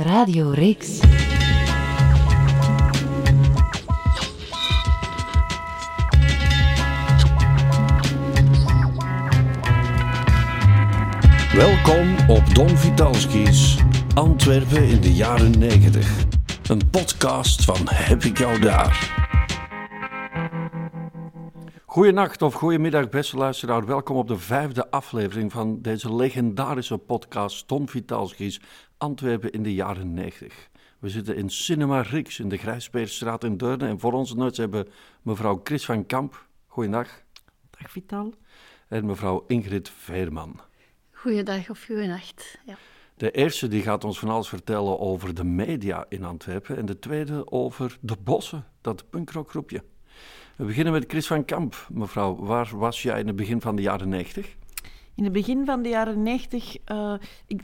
Radio Rix. Welkom op Don Vitalski's Antwerpen in de jaren 90. Een podcast van Heb ik jou daar? Goedenacht of goedemiddag, beste luisteraar. Welkom op de vijfde aflevering van deze legendarische podcast Don Vitalski's Antwerpen in de jaren 90. We zitten in Cinema Rix in de Grijspeerstraat in Deurne en voor ons nooit hebben mevrouw Chris van Kamp. Goeiedag. Dag Vital. En mevrouw Ingrid Veerman. Goeiedag of goeienacht. Ja. De eerste die gaat ons van alles vertellen over de media in Antwerpen en de tweede over de bossen, dat punkrockgroepje. We beginnen met Chris van Kamp. Mevrouw, waar was jij in het begin van de jaren 90? In het begin van de jaren 90 uh, ik,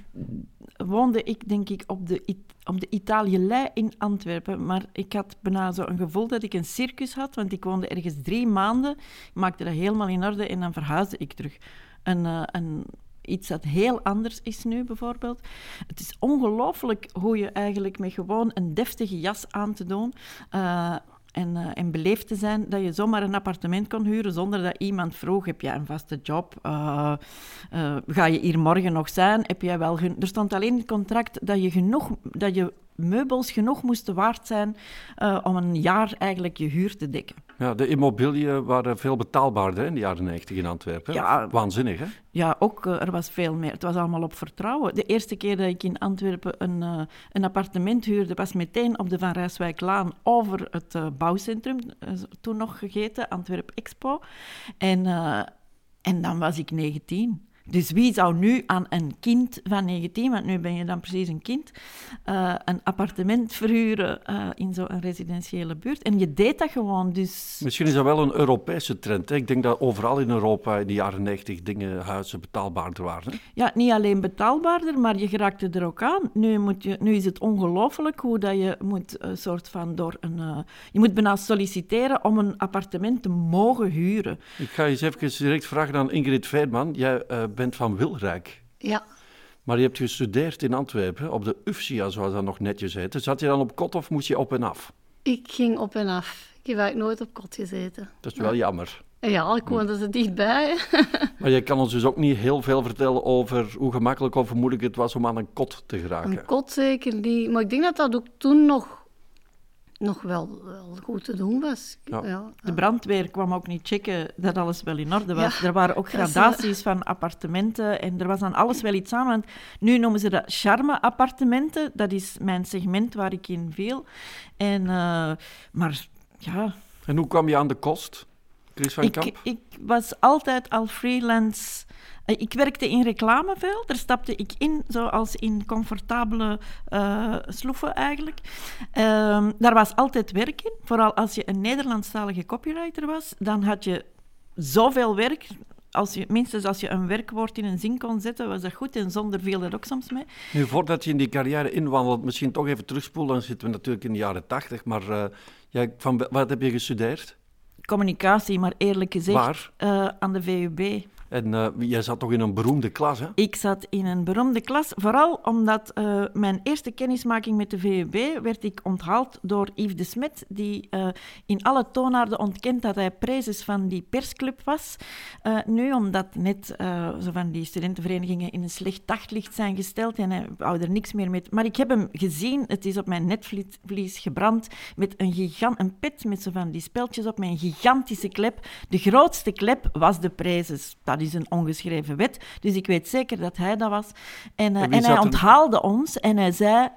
woonde ik denk ik op de, op de Italië-lei in Antwerpen. Maar ik had bijna zo een gevoel dat ik een circus had, want ik woonde ergens drie maanden. Ik maakte dat helemaal in orde en dan verhuisde ik terug. Een, uh, een, iets dat heel anders is nu, bijvoorbeeld. Het is ongelooflijk hoe je eigenlijk met gewoon een deftige jas aan te doen... Uh, en, uh, en beleefd te zijn, dat je zomaar een appartement kon huren zonder dat iemand vroeg, heb jij een vaste job? Uh, uh, ga je hier morgen nog zijn? Heb jij wel er stond alleen in het contract dat je, genoeg, dat je meubels genoeg moesten waard zijn om een jaar eigenlijk je huur te dekken. Ja, de immobiliën waren veel betaalbaarder in de jaren 90 in Antwerpen. Ja, Waanzinnig, hè? Ja, ook er was veel meer. Het was allemaal op vertrouwen. De eerste keer dat ik in Antwerpen een, uh, een appartement huurde, was meteen op de Van Rijswijklaan over het uh, bouwcentrum, uh, toen nog gegeten, Antwerp Expo. En, en dan was ik 19. Dus wie zou nu aan een kind van 19, want nu ben je dan precies een kind, uh, een appartement verhuren uh, in zo'n residentiële buurt? En je deed dat gewoon, dus... Misschien is dat wel een Europese trend. Hè? Ik denk dat overal in Europa in de jaren 90 dingen, huizen betaalbaarder waren. Hè? Ja, niet alleen betaalbaarder, maar je geraakte er ook aan. Nu, moet je, nu is het ongelooflijk hoe dat je moet een soort van door een... Uh, je moet bijna solliciteren om een appartement te mogen huren. Ik ga eens even direct vragen aan Ingrid Veerman. Jij bent van Wilrijk. Ja. Maar je hebt gestudeerd in Antwerpen, op de UFSIA, zoals dat nog netjes heette. Zat je dan op kot of moest je op en af? Ik ging op en af. Ik heb eigenlijk nooit op kot gezeten. Dat is wel ja. jammer. Ja, ik woonde er dichtbij. maar je kan ons dus ook niet heel veel vertellen over hoe gemakkelijk of moeilijk het was om aan een kot te geraken. Een kot zeker niet. Maar ik denk dat dat ook toen nog nog wel, wel, goed te doen was. Ja. Ja, de brandweer kwam ook niet checken dat alles wel in orde was. er waren ook gradaties van appartementen en er was dan alles wel iets aan. Want nu noemen ze dat charme-appartementen. Dat is mijn segment waar ik in viel. En, uh, maar ja... En hoe kwam je aan de kost, Chris van Kamp? Ik, ik was altijd al freelance... Ik werkte in reclame veel. Daar stapte ik in, zoals in comfortabele uh, sloeven eigenlijk. Uh, daar was altijd werk in. Vooral als je een Nederlandstalige copywriter was, dan had je zoveel werk. Als je, minstens als je een werkwoord in een zin kon zetten, was dat goed. En zonder viel er ook soms mee. Nu, voordat je in die carrière inwandelt, misschien toch even terugspoelen. Dan zitten we natuurlijk in de jaren tachtig. Maar uh, jij, van, wat heb je gestudeerd? Communicatie, maar eerlijk gezegd... Waar? Uh, aan de VUB. En uh, jij zat toch in een beroemde klas, hè? Ik zat in een beroemde klas, vooral omdat uh, mijn eerste kennismaking met de VUB werd ik onthaald door Yves de Smet, die uh, in alle toonaarden ontkent dat hij prezes van die persclub was. nu, omdat net zo van die studentenverenigingen in een slecht daglicht zijn gesteld en hij wou er niks meer mee. Maar ik heb hem gezien, het is op mijn netvlies gebrand, met een, gigant, pet met zo van die speltjes op, een gigantische klep. De grootste klep was de prezes. Dat is een ongeschreven wet. Dus ik weet zeker dat hij dat was. En, uh, en, en hij onthaalde ons en hij zei...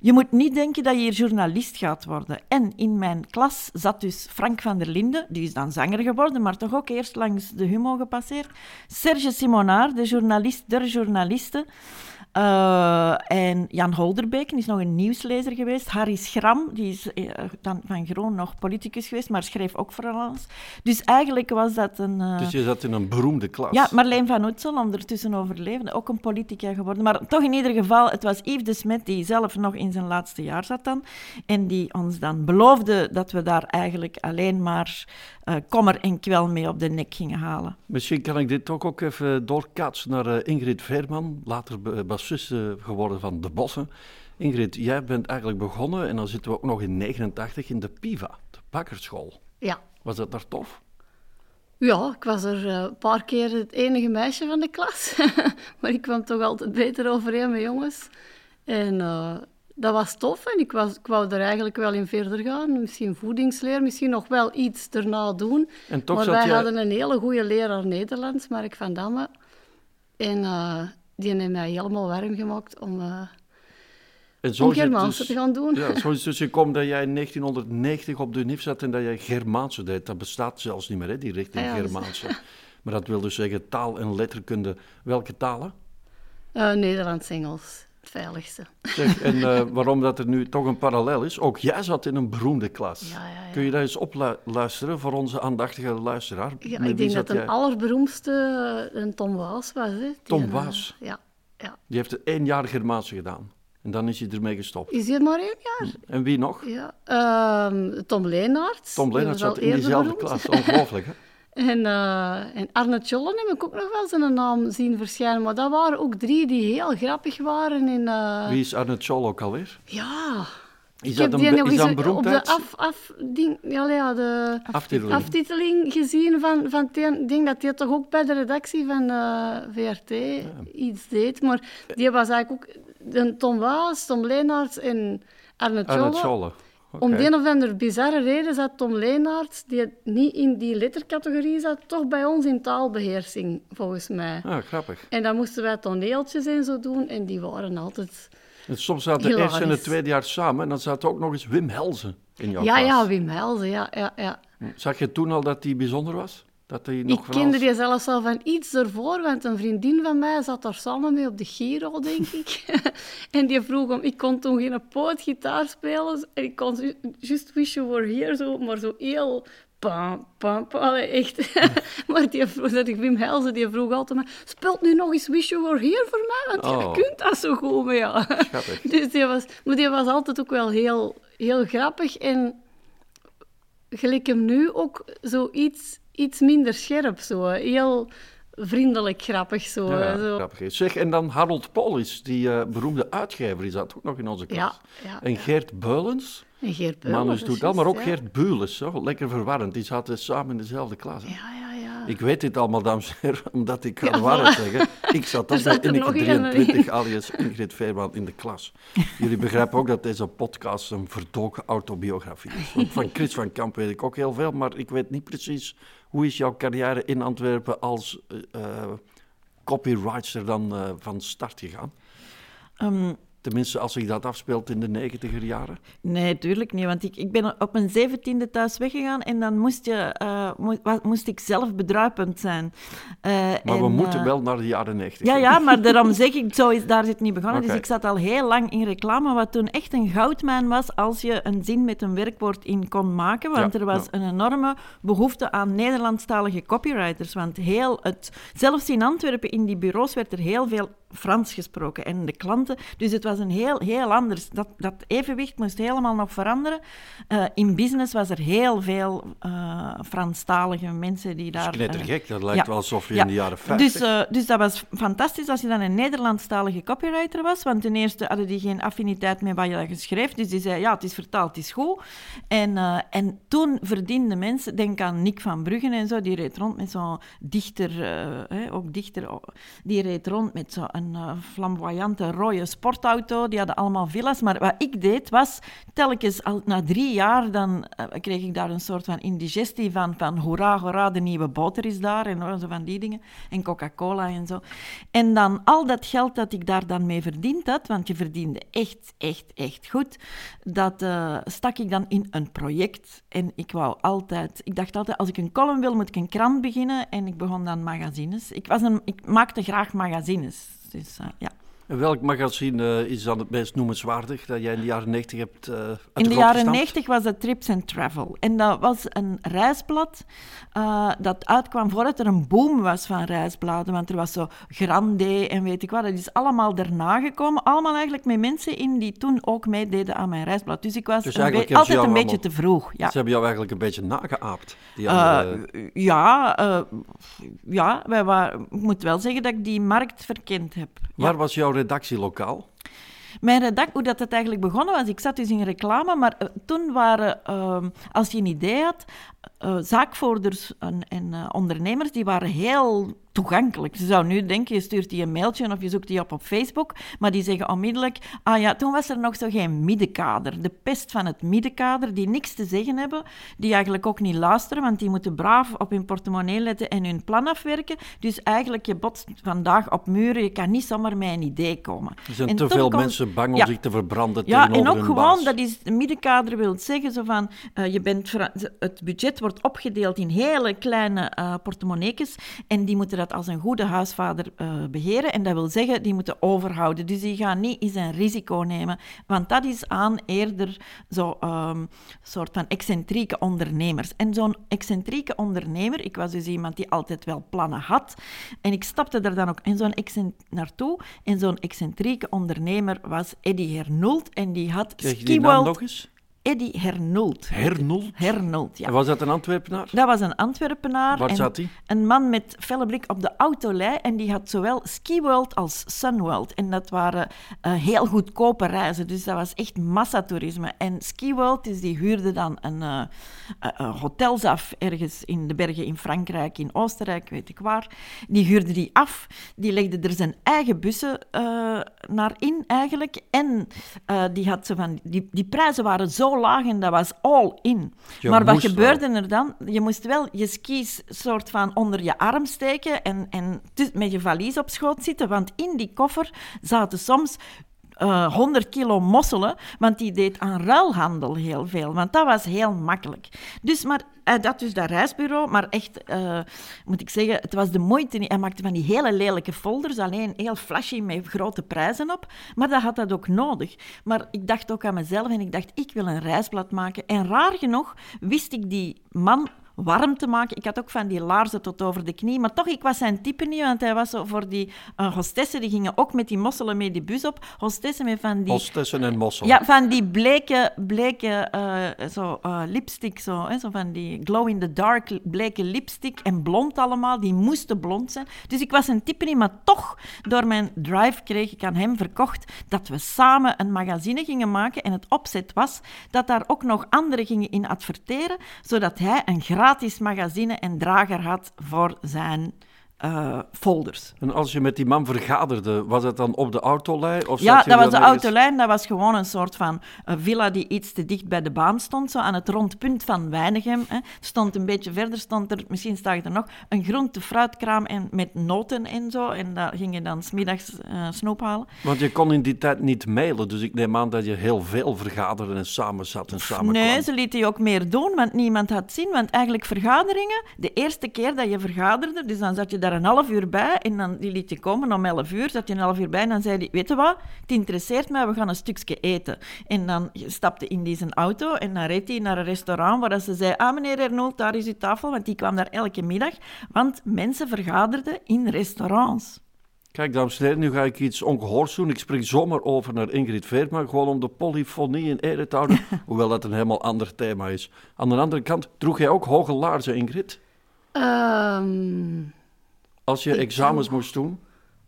Je moet niet denken dat je hier journalist gaat worden. En in mijn klas zat dus Frank van der Linden, die is dan zanger geworden, maar toch ook eerst langs de humo gepasseerd. Serge Simonard, de journalist der journalisten. Uh, en Jan Holderbeken is nog een nieuwslezer geweest. Harry Schram, die is uh, dan van Groen nog politicus geweest, maar schreef ook voor alles. Dus eigenlijk was dat een... Uh... Dus je zat in een beroemde klas. Ja, Marleen van Oetsel, ondertussen overlevende, ook een politica geworden. Maar toch in ieder geval, het was Yves de Smet die zelf nog in zijn laatste jaar zat dan. En die ons dan beloofde dat we daar eigenlijk alleen maar kommer en kwel mee op de nek gingen halen. Misschien kan ik dit toch ook even doorkaatsen naar Ingrid Veerman, later Bas cursisten geworden van De Bossen. Ingrid, jij bent eigenlijk begonnen, en dan zitten we ook nog in 89, in de PIVA, de bakkerschool. Ja. Was dat daar tof? Ja, ik was er eh, een paar keer het enige meisje van de klas. maar ik kwam toch altijd beter overeen met jongens. En uh, dat was tof en ik, was, ik wou er eigenlijk wel in verder gaan. Misschien voedingsleer, misschien nog wel iets erna doen. En toch maar wij jij- hadden een hele goede leraar Nederlands, Mark van Damme. En eh, die heeft mij helemaal warm gemaakt om, eh En om Germaanse dus- te gaan doen. Ja, zo is het dus gekomen dat jij in 1990 op de NIF zat en dat jij Germaanse deed. Dat bestaat zelfs niet meer, hè, die richting Ah ja, Germaanse. Maar dat wil dus zeggen taal en letterkunde. Welke talen? Eh, Nederlands, Engels, het veiligste. Zeg, en eh, waarom dat er nu toch een parallel is, ook jij zat in een beroemde klas. Ja, ja, ja. Kun je dat eens opluisteren voor onze aandachtige luisteraar? Ja, Met ik denk dat de jij? allerberoemdste eh, een Tom Waas was. Hè. Die Tom eh, Waas? ja, ja. Die heeft één jaar Germaanse gedaan. En dan is hij ermee gestopt. Is hij maar één jaar? En wie nog? Ja. Ehm, Tom Leenaerts. Tom Leenaerts zat in diezelfde beroemd. klas. Ongelooflijk, hè? En, eh, en Arne Tjollen heb ik ook nog wel zijn naam zien verschijnen. Maar dat waren ook drie die heel grappig waren. In, eh, Wie is Arne Tjol ook alweer? Ja. Is ik dat heb die nog eens een op de af, af, ding, ja, ja, de Aftiteling. aftiteling gezien van, van denk dat hij toch ook bij de redactie van eh, VRT iets deed. Maar die was eigenlijk ook... Tom Waas, Tom Leenaerts en Arne Arne Tjolle. Om de een of andere bizarre reden zat Tom Leenaerts, die niet in die lettercategorie zat, toch bij ons in taalbeheersing, volgens mij. Ah, grappig. En dan moesten wij toneeltjes en zo doen, en die waren altijd... En soms zaten de eerste en het tweede jaar samen en dan zat ook nog eens Wim Helzen in jouw ja, klas. ja, Wim Helzen, ja, ja, ja. Zag je toen al dat hij bijzonder was? Dat hij nog Ik kende die zelfs al van iets ervoor, want een vriendin van mij zat daar samen mee op de Giro, denk ik. en die vroeg om... Ik kon toen geen pootgitaar spelen en ik kon ju- Just Wish You Were Here, zo, maar zo heel... Pam, pam, pam, allee, echt. maar die vroeg, dat ik Wim Helzen, die vroeg altijd maar... Speelt nu nog eens Wish You Were Here voor mij, want Oh. je kunt dat zo goed. Maar ja... Dus die was, maar die was altijd ook wel heel, heel grappig. En gelijk hem nu ook zo iets, minder scherp. Zo. Heel vriendelijk grappig. Zo. Ja, zo. grappig. Zeg, en dan Harold Polis, die eh, beroemde uitgever, die zat ook nog in onze klas. Ja, ja, en. Geert Beulens, En Geert Beulens, Manus doet dat, maar ook. Geert Bules, zo, lekker verwarrend. Die zaten samen in dezelfde klas. hè. Ja, ja, ja. Ik weet dit allemaal, dames en heren, omdat ik waarheid voilà. zeggen. Ik zat bij nog Inneke een, 23 alias Ingrid Veerman in de klas. Jullie begrijpen ook dat deze podcast een verdoken autobiografie is. Want van Chris van Kamp weet ik ook heel veel, maar ik weet niet precies hoe is jouw carrière in Antwerpen als eh, eh, copywriter dan eh, van start gegaan. Ehm, Tenminste, als zich dat afspeelt in de negentiger jaren. Nee, tuurlijk niet. Want ik, ik ben op mijn zeventiende thuis weggegaan en dan moest, je, wa- moest ik zelf bedruipend zijn. Eh, Maar we en, moeten eh, wel naar de jaren negentig. Ja, ja, maar daarom zeg ik, zo is, daar zit het niet begonnen. Dus ik zat al heel lang in reclame, wat toen echt een goudmijn was als je een zin met een werkwoord in kon maken. Want Ja, er was ja. een enorme behoefte aan Nederlandstalige copywriters. Want heel het, zelfs in Antwerpen, in die bureaus, werd er heel veel Frans gesproken. En de klanten, dus het was een heel, heel anders. Dat, dat evenwicht moest helemaal nog veranderen. Eh, in business was er heel veel eh Franstalige mensen die Dat daar... is eh, knettergek, dat lijkt ja. wel alsof je Ja. in de jaren 50... Dus, eh, dus dat was fantastisch als je dan een Nederlandstalige copywriter was. Want ten eerste hadden die geen affiniteit met wat je geschreven. Dus die zei, ja, het is vertaald, het is goed. En, eh, en toen verdienden mensen, denk aan Nick van Bruggen en zo, die reed rond met zo'n dichter, eh, ook dichter, die reed rond met zo'n eh, flamboyante rode sportauto. Die hadden allemaal villa's. Maar wat ik deed was, telkens al, na drie jaar, dan eh, kreeg ik daar een soort van indigestie van, van hoera, hoera, de nieuwe boter is daar en zo van die dingen. En Coca-Cola en zo. En dan al dat geld dat ik daar dan mee verdiend had, want je verdiende echt, echt, echt goed, dat eh, stak ik dan in een project. En ik wou altijd, ik dacht altijd, als ik een column wil, moet ik een krant beginnen. En ik begon dan magazines. Ik, was een, ik maakte graag magazines. Dus eh, ja. En welk magazine eh, is dan het meest noemenswaardig dat jij in de jaren 90 hebt uit In de jaren gestampt? 90 was het Trips and Travel. En dat was een reisblad eh, dat uitkwam voordat er een boom was van reisbladen. Want er was zo Grande en weet ik wat. Dat is allemaal daarna gekomen. Allemaal eigenlijk met mensen in die toen ook meededen aan mijn reisblad. Dus ik was Dus een altijd een beetje te vroeg. Ja. Ze hebben jou eigenlijk een beetje nageaapt. Die ja, ja wij waren, ik moet wel zeggen dat ik die markt verkend heb. Waar was jouw redactielokaal? Mijn redact, hoe dat het eigenlijk begonnen was, ik zat dus in reclame, maar uh, toen waren, uh, als je een idee had, uh, zaakvoerders en, en uh, ondernemers, die waren heel toegankelijk. Ze zou nu denken, je stuurt die een mailtje of je zoekt die op op Facebook, maar die zeggen onmiddellijk, ah ja, toen was er nog zo geen middenkader. De pest van het middenkader, die niks te zeggen hebben, die eigenlijk ook niet luisteren, want die moeten braaf op hun portemonnee letten en hun plan afwerken. Dus eigenlijk, je botst vandaag op muren, je kan niet zomaar met een idee komen. Er zijn en te veel mensen bang om ja. zich te verbranden Ja, en ook gewoon, baas. dat is, het middenkader wil zeggen, zo van, uh, je bent, het budget wordt opgedeeld in hele kleine uh, portemonneetjes en die moeten dat als een goede huisvader uh, beheren. En dat wil zeggen, die moeten overhouden. Dus die gaan niet eens een risico nemen. Want dat is aan eerder zo'n um, soort van excentrieke ondernemers. En zo'n excentrieke ondernemer, ik was dus iemand die altijd wel plannen had. En ik stapte er dan ook in zo'n naartoe. En zo'n excentrieke ondernemer was Eddie Hernoult. En die had Krijg je die nog eens? Eddy Hernoult. Hernoult? Hernoult, ja. En was dat een Antwerpenaar? Dat was een Antwerpenaar. Waar zat hij? Een man met felle blik op de autolei. En die had zowel SkiWorld als Sunworld. En dat waren uh, heel goedkope reizen. Dus dat was echt massatoerisme. En SkiWorld, dus die huurde dan een, uh, uh, hotels af ergens in de bergen in Frankrijk, in Oostenrijk, weet ik waar. Die huurde die af. Die legde er zijn eigen bussen naar in eigenlijk. En die, had ze van, die, die prijzen waren zo laag en dat was all in. Je maar wat gebeurde er dan? Je moest wel je skis soort van onder je arm steken en, en met je valies op schoot zitten, want in die koffer zaten soms uh, 100 kilo mosselen, want die deed aan ruilhandel heel veel, want dat was heel makkelijk. Dus, maar hij had dus dat reisbureau, maar echt, uh, moet ik zeggen, het was de moeite. Hij maakte van die hele lelijke folders, alleen heel flashy met grote prijzen op, maar dat had dat ook nodig. Maar ik dacht ook aan mezelf en ik dacht, ik wil een reisblad maken. En raar genoeg wist ik die man warm te maken. Ik had ook van die laarzen tot over de knie. Maar toch, ik was zijn type niet, want hij was zo voor die uh, hostessen, die gingen ook met die mosselen mee die bus op. Hostessen met van die... Hostessen en mosselen. Ja, van die bleke, bleke uh, zo, uh, lipstick, zo, hè, zo van die glow-in-the-dark bleke lipstick en blond allemaal. Die moesten blond zijn. Dus ik was een type niet, maar toch, door mijn drive kreeg ik aan hem verkocht dat we samen een magazine gingen maken. En het opzet was dat daar ook nog anderen gingen in adverteren, zodat hij een gratis gratis magazine en drager had voor zijn uh, folders. En als je met die man vergaderde, was dat dan op de autolijn? Of ja, dat was de ergens- autolijn. Dat was gewoon een soort van een villa die iets te dicht bij de baan stond, zo aan het rondpunt van Weinigem. Hè. Stond een beetje verder, stond er, misschien staat er nog, een groente-fruitkraam en met noten en zo. En daar ging je dan smiddags uh, snoep halen. Want je kon in die tijd niet mailen, dus ik neem aan dat je heel veel vergaderde en samen zat en samen Nee, kwam. ze lieten je ook meer doen, want niemand had zin. Want eigenlijk vergaderingen, de eerste keer dat je vergaderde, dus dan zat je daar een half uur bij en dan die liet je komen om 11 uur, zat je een half uur bij en dan zei hij, weet je wat, het interesseert mij, we gaan een stukje eten. En dan stapte in die zijn auto en dan reed hij naar een restaurant waar ze zei, ah meneer Ernold, daar is uw tafel, want die kwam daar elke middag, want mensen vergaderden in restaurants. Kijk, dames en heren, nu ga ik iets ongehoords doen. Ik spring zomaar over naar Ingrid Veerma, gewoon om de polyfonie in ere te houden, hoewel dat een helemaal ander thema is. Aan de andere kant, droeg jij ook hoge laarzen, Ingrid? Ehm, Als je examens moest doen?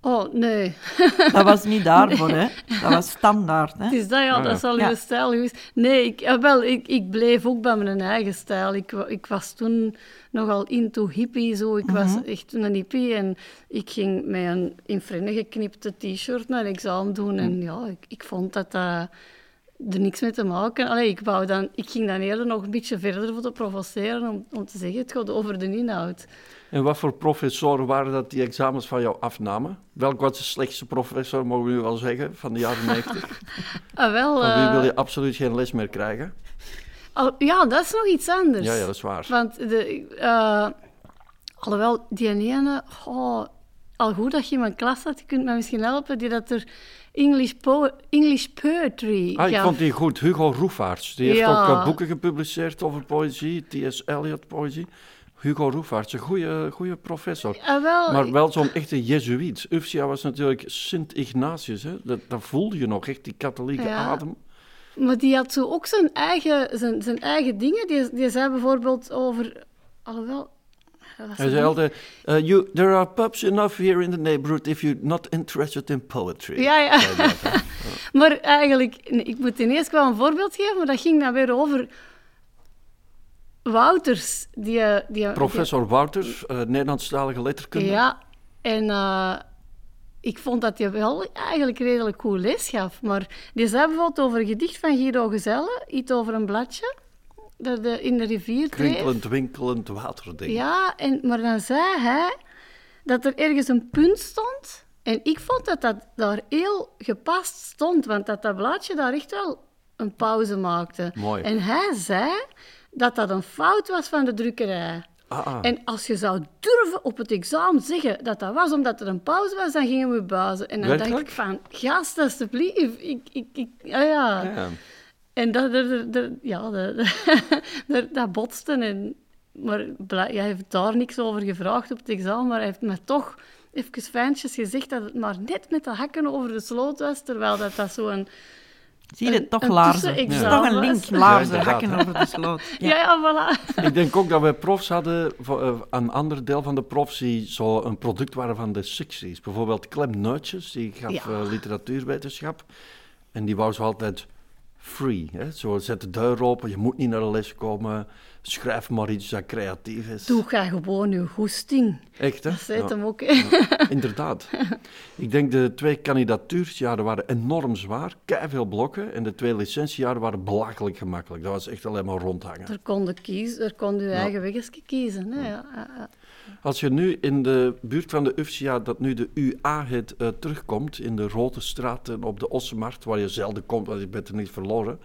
oh, nee. Dat was niet daarvoor, hè. Dat was standaard, hè. Het is dat, ja, Ah, ja. dat zal Ja. uw stijl geweest. Nee, ik, ja, wel, ik, ik bleef ook bij mijn eigen stijl. Ik, ik was toen nogal into hippie, zo. Ik was echt een hippie en ik ging met een in frennen geknipte t-shirt naar examen doen. En ja, ik, ik vond dat dat er niks mee te maken. Allee, ik, wou dan, ik ging dan eerder nog een beetje verder voor te provoceren om, om te zeggen, het gaat over de inhoud. En wat voor professoren waren dat die examens van jou afnamen? Welk was de slechtste professor, mogen we nu wel zeggen, van de jaren 90? Ah, wel, Van wie eh, wil je absoluut geen les meer krijgen? al- ja, dat is nog iets anders. Ja, ja, dat is waar. Want de, eh, alhoewel, die ene, oh, al goed dat je in mijn klas zat, je kunt me misschien helpen, die dat er English, po English poetry Ah, ik vond die goed. Hugo Roefaerts. Die heeft Ja. ook eh, boeken gepubliceerd over poëzie, T.S. Eliot poëzie. Hugo Roefaerts, een goede, goede professor. Ah, wel, Maar wel zo'n echte jezuïet. Ufsia was natuurlijk Sint Ignatius. Hè? Dat, dat voelde je nog, echt die katholieke adem. maar die had zo ook zijn eigen, zijn, zijn eigen dingen. Die, die zei bijvoorbeeld over, alhoewel, Hij zei altijd, eh, you, there are pubs enough here in the neighborhood if you're not interested in poetry. Ja, ja. Maar eigenlijk, ik moet ineens wel een voorbeeld geven, maar dat ging dan weer over Wouters. Die, eh, die, Professor Wouters, eh, Nederlandstalige letterkunde. Ja, en ik vond dat hij wel eigenlijk redelijk goed les gaf. Maar die zei bijvoorbeeld over een gedicht van Guido Gezelle, iets over een bladje, dat de, in de rivier dreef. Krinkelend, winkelend waterding. Ja, en, maar dan zei hij dat er ergens een punt stond. En ik vond dat dat daar heel gepast stond, want dat dat blaadje daar echt wel een pauze maakte. Mooi. En hij zei dat dat een fout was van de drukkerij. Ah, ah. En als je zou durven op het examen zeggen dat dat was omdat er een pauze was, dan gingen we buizen. En dan dacht ik van, gast, alsjeblieft. Ik, ik, ik, ja, ja. Ja. En dat, dat, dat, ja, dat, dat, dat botste. En, maar hij heeft daar niks over gevraagd op het examen, maar hij heeft me toch even fijntjes gezegd dat het maar net met de hakken over de sloot was, terwijl dat, dat zo'n... Zie je, Een- toch een laarzen. tussenexamen Toch een link, Ja, laarzen, hakken over de sloot. Ja, ja, voilà. Ik denk ook dat wij profs hadden, eh, een ander deel van de profs die zo een product waren van de 60s. Bijvoorbeeld Clem Neutjes, die gaf Ja. eh, literatuurwetenschap. En die wou zo altijd free. Hè? Zo, zet de deur open, je moet niet naar de les komen. Schrijf maar iets dat creatief is. Doe ga gewoon je goesting. Echt, hè? Dat zei Ja. hem ook. Inderdaad. Ik denk de twee kandidatuursjaren waren enorm zwaar, veel blokken. En de twee licentiejaren waren belachelijk gemakkelijk. Dat was echt alleen maar rondhangen. Er kon je kiezen, er kon je eigen weggesje kiezen. Hè? Als je nu in de buurt van de UFCA, dat nu de UA heet, eh, terugkomt, in de Rode Straten op de Ossenmarkt, waar je zelden komt, want je bent er niet verloren.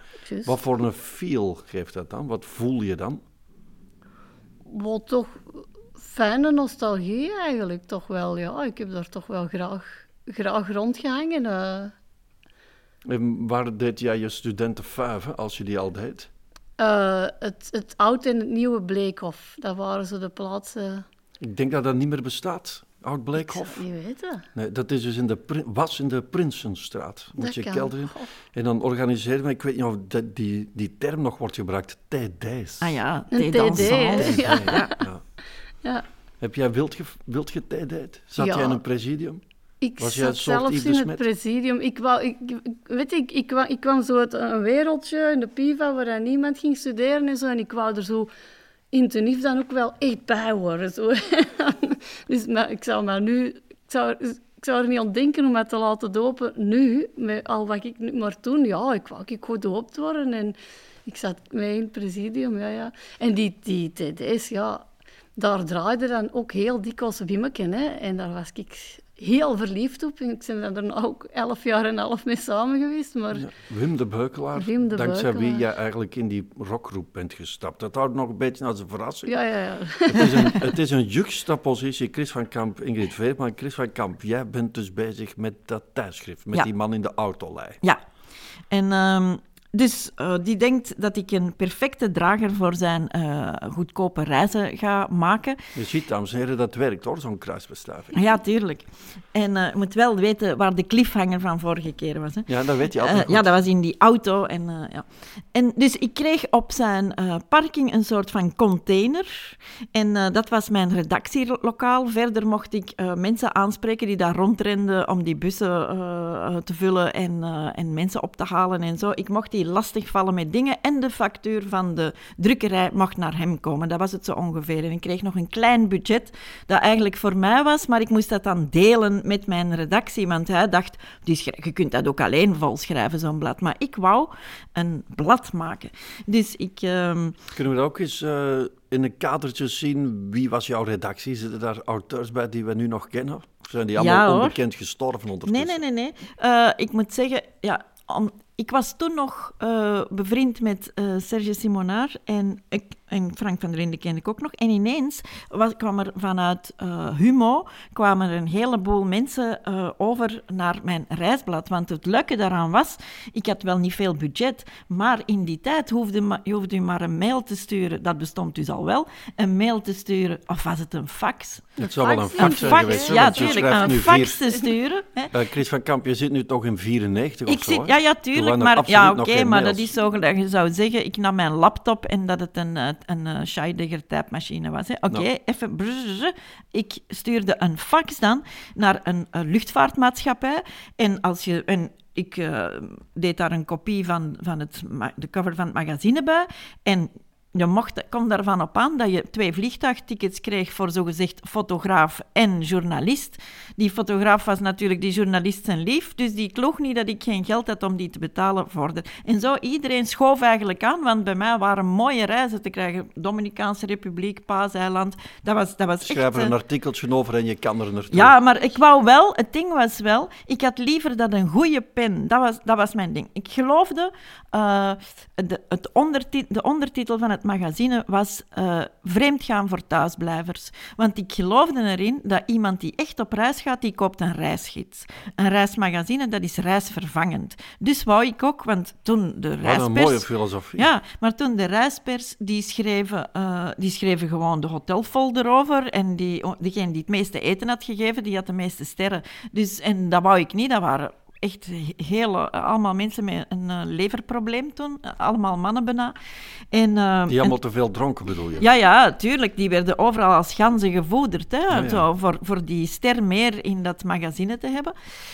Wat voor een feel geeft dat dan? Wat voel je dan? Wat toch fijne nostalgie eigenlijk, toch wel. Ja, ik heb daar toch wel graag, graag rondgehangen. eh. En waar deed jij je studentenfuiven, als je die al deed? Eh, het, het oude en het nieuwe Bleekhof, dat waren zo de plaatsen... Ik denk dat dat niet meer bestaat. Oud Ik Bleekhof. zou het niet weten. Nee, dat is dus in de, was in de Prinsenstraat. Moet Dat je kan. kelder in. Goh. En dan organiseerden we, ik weet niet of dat- die, die term nog wordt gebruikt, TD's. Ah ja, dansant. ja. Ja. Ja. Ja. Heb jij wild, ge, wild? Zat Ja. jij in een presidium? Ik Was zat soort zelfs in het presidium. Ik, wou, ik, ik- weet ik, ik, kwam, ik kwam zo uit een wereldje in de PIVA waar dan niemand ging studeren en zo. En ik wou er zo in dan ook wel echt bij horen. Zo. dus maar, ik zou maar nu... Ik zou, ik zou er niet aan denken om mij te laten dopen nu, met al wat ik nu... Maar toen, ja, ik wou ik gedoopt worden en ik zat mee in het presidium, ja, ja. En die, die TD's, ja, daar draaide dan ook heel dikwijls Wimmeke, hè. En daar was ik heel verliefd op. En ik ben er nou ook elf jaar en elf mee samen geweest, maar... Ja. Wim de Beukelaar, Wim de dankzij wie jij eigenlijk in die rockgroep bent gestapt. Dat houdt nog een beetje als een verrassing. Ja, ja, ja. Het, is een, het is een juxtapositie. Chris van Kamp, Ingrid Veerman. Chris van Kamp, jij bent dus bezig met dat tijdschrift. Met Ja. die man in de autolei. Ja. En ehm, dus eh, die denkt dat ik een perfecte drager voor zijn eh, goedkope reizen ga maken. Je ziet, dames en heren, dat werkt hoor, zo'n kruisbestuiving. Ja, tuurlijk. En eh, je moet wel weten waar de cliffhanger van vorige keer was. Hè. Ja, dat weet je altijd ja, dat was in die auto. En, ja. en dus ik kreeg op zijn parking een soort van container. En dat was mijn redactielokaal. Verder mocht ik mensen aanspreken die daar rondrenden om die bussen te vullen en, en mensen op te halen en zo. Ik mocht die lastigvallen met dingen. En de factuur van de drukkerij mocht naar hem komen. Dat was het zo ongeveer. En ik kreeg nog een klein budget dat eigenlijk voor mij was, maar ik moest dat dan delen met mijn redactie. Want hij dacht, je kunt dat ook alleen volschrijven, zo'n blad. Maar ik wou een blad maken. Dus ik... ehm, Kunnen we dat ook eens eh, in een kadertje zien? Wie was jouw redactie? Zitten daar auteurs bij die we nu nog kennen? Of zijn die allemaal Ja, onbekend gestorven Nee, ondertussen? nee, nee. nee. Eh, ik moet zeggen, ja, om, ik was toen nog eh, bevriend met eh, Serge Simonard en, ik, en Frank van der Linden kende ik ook nog. En ineens was, kwam er vanuit eh, Humo kwamen er een heleboel mensen eh, over naar mijn reisblad. Want het leuke daaraan was, ik had wel niet veel budget, maar in die tijd hoefde, je hoefde maar een mail te sturen. Dat bestond dus al wel. Een mail te sturen, of was het een fax? Het zou wel een fax, zijn geweest. ja, tuurlijk. Een fax te sturen. Hè. Eh, Chris van Kamp, je zit nu toch in 94 Ik of zo, zit, ja, ja, tuurlijk. Maar, ja, oké, maar dat is zo dat je zou zeggen, ik nam mijn laptop en dat het een een uh, Scheidegger typemachine was. Oké, even... brrrr. Ik stuurde een fax dan naar een, een luchtvaartmaatschappij. En, als je, en ik eh, deed daar een kopie van, van het, de cover van het magazine bij. En je mocht, kom daarvan op aan dat je twee vliegtuigtickets kreeg voor zogezegd fotograaf en journalist. Die fotograaf was natuurlijk die journalist zijn lief, dus die kloog niet dat ik geen geld had om die te betalen voor de... En zo, iedereen schoof eigenlijk aan, want bij mij waren mooie reizen te krijgen. Dominicaanse Republiek, Paaseiland, dat was, dat was Schrijf er eh, een artikeltje over en je kan er naartoe. ja, maar ik wou wel, het ding was wel, ik had liever dat een goede pen, dat was, dat was mijn ding. Ik geloofde, eh, de, het de ondertitel van het magazine was eh, Vreemd gaan voor thuisblijvers. Want ik geloofde erin dat iemand die echt op reis gaat, die koopt een reisgids. Een reismagazine, dat is reisvervangend. Dus wou ik ook, want toen de Wat een reispers... mooie filosofie. Ja, maar toen de reispers, die schreven, eh, die schreven gewoon de hotelfolder over. En die, degene die het meeste eten had gegeven, die had de meeste sterren. Dus, en dat wou ik niet. Dat waren echt hele, allemaal mensen met een eh, leverprobleem toen. Allemaal mannen bijna. En, eh, Die en- allemaal te veel dronken, bedoel je? ja, ja, tuurlijk. Die werden overal als ganzen gevoederd. Hè, ja. Zo, voor, voor die ster meer in dat magazine te hebben.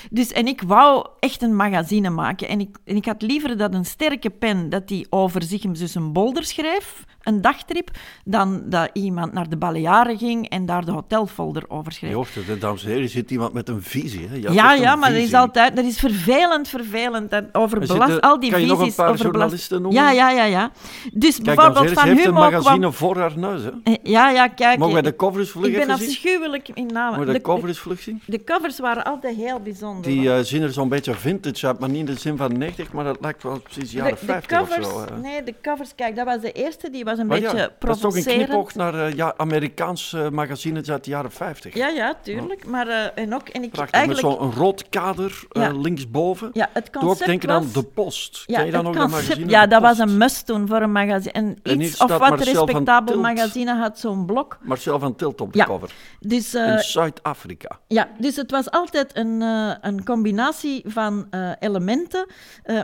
Dus, en ik wou echt een magazine maken. En ik, en ik had liever dat een sterke pen dat die over zich dus een bolder schreef, een dagtrip, dan dat iemand naar de Balearen ging en daar de hotelfolder over schreef. Je hoort het, hè, dames en heren, er zit iemand met een visie. Hè? Je Ja, ja, maar dat is altijd, dat is vervelend, vervelend. Dat over Er belast, zitten- al die kan je visies nog een paar journalisten noemen? Ja, ja, ja, ja. Dus Kijk, bijvoorbeeld heren, van heeft een magazine kwam... voor haar neus. Hè? Eh, Ja, ja, kijk. Mogen wij eh, de cover eens vlug Ik ben zien? afschuwelijk in namen. Mogen we de De, cover eens vlug zien? de covers waren altijd heel bijzonder. Die eh, zien er zo'n beetje vintage uit, maar niet in de zin van 90, maar dat lijkt wel precies jaren de, de 50 covers, of zo. hè. nee, de covers, kijk, dat was de eerste, die was een Maar ja, beetje dat is toch een knipoog naar eh, ja, Amerikaanse magazines uit de jaren 50. Ja, ja, tuurlijk. Maar, eh, en ook, en ik Prachtig, eigenlijk... met zo'n rood kader eh, linksboven. ja, het Doe ook concept denken was... aan De Post. Ja, Ken je dan nog dat concept- magazine? ja, dat was een must toen voor een magazine. En iets of wat Marcel respectabel Tilt. magazine had zo'n blok. Marcel van Tilt op de cover. Dus, In Zuid-Afrika. Ja, dus het was altijd een, een combinatie van elementen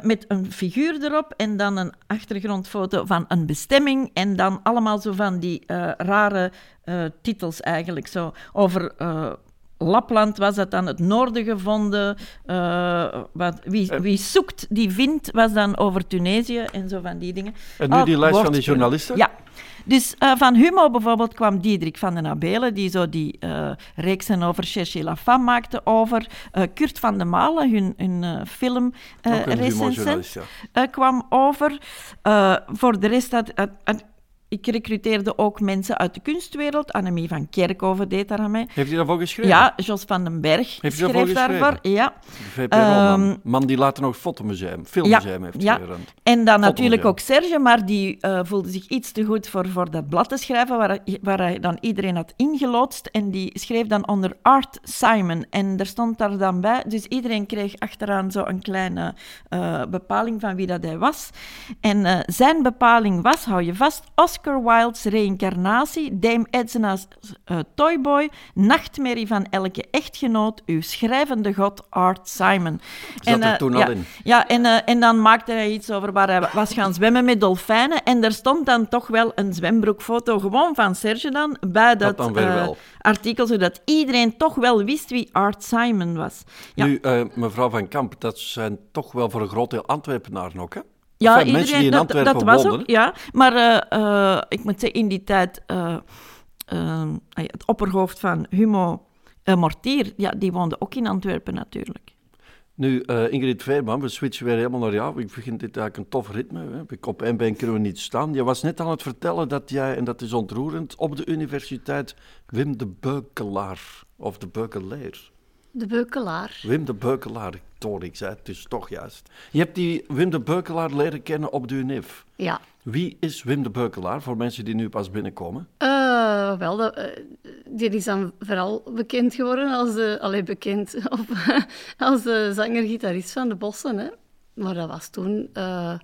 met een figuur erop en dan een achtergrondfoto van een bestemming en dan allemaal zo van die eh, rare eh, titels eigenlijk. Zo over... eh, Lapland was dat dan het noorden gevonden. wat, wie, wie zoekt, die vindt, was dan over Tunesië en zo van die dingen. En nu die lijst van die journalisten? Ja. Dus eh, van Humo bijvoorbeeld kwam Diederik van den Abelen, die zo die eh, reeksen over Cherchez la Femme maakte over. Eh, Kurt van de Malen, hun, hun film recensent, ja. kwam over. Voor de rest had... ik recruteerde ook mensen uit de kunstwereld. Annemie van Kerkhoven deed daar aan mee. Heeft hij daarvoor geschreven? Ja, Jos van den Berg Heeft daarvoor schreef daarvoor. geschreven? Ja. Ehm, man die later nog fotomuseum, filmmuseum heeft ja. gerund. En dan natuurlijk ook Serge, maar die eh, voelde zich iets te goed voor, voor dat blad te schrijven, waar, hij- waar hij dan iedereen had ingeloodst. En die schreef dan onder Art Simon. En er stond daar dan bij, dus iedereen kreeg achteraan zo een kleine eh, bepaling van wie dat hij was. En eh, zijn bepaling was, hou je vast, Oscar Wilde's reïncarnatie, Dame Edna's eh, Toyboy, nachtmerrie van elke echtgenoot, uw schrijvende god Art Simon. Zat er eh, toen al ja, in? ja, en, eh, en dan maakte hij iets over waar hij was gaan zwemmen met dolfijnen. En er stond dan toch wel een zwembroekfoto, gewoon van Serge dan, bij dat, dan artikel, zodat iedereen toch wel wist wie Art Simon was. Ja. Nu, mevrouw Van Kamp, dat zijn toch wel voor een groot deel Antwerpenaren ook, hè? Ja, Enfin, mensen die in dat, Antwerpen dat was ook, ja. Maar eh, eh, ik moet zeggen, in die tijd, eh, het opperhoofd van Humo Mortier, ja, die woonde ook in Antwerpen natuurlijk. Nu, eh, Ingrid Veerman, we switchen weer helemaal naar jou. Ik vind dit eigenlijk een tof ritme. Hè? Ik op één been kunnen we niet staan. Je was net aan het vertellen dat jij, en dat is ontroerend, op de universiteit Wim de Beukelaar, of de Beukelaar. De beukelaar. Wim de Beukelaar, Zei het dus toch juist. Je hebt die Wim de Beukelaar leren kennen op de UNIF. Ja. Wie is Wim de Beukelaar, voor mensen die nu pas binnenkomen? Eh, wel, dat, eh, die is dan vooral bekend geworden als de, allee, bekend, of, als de zanger-gitarist van de Bossen. Hè. Maar dat was toen eh,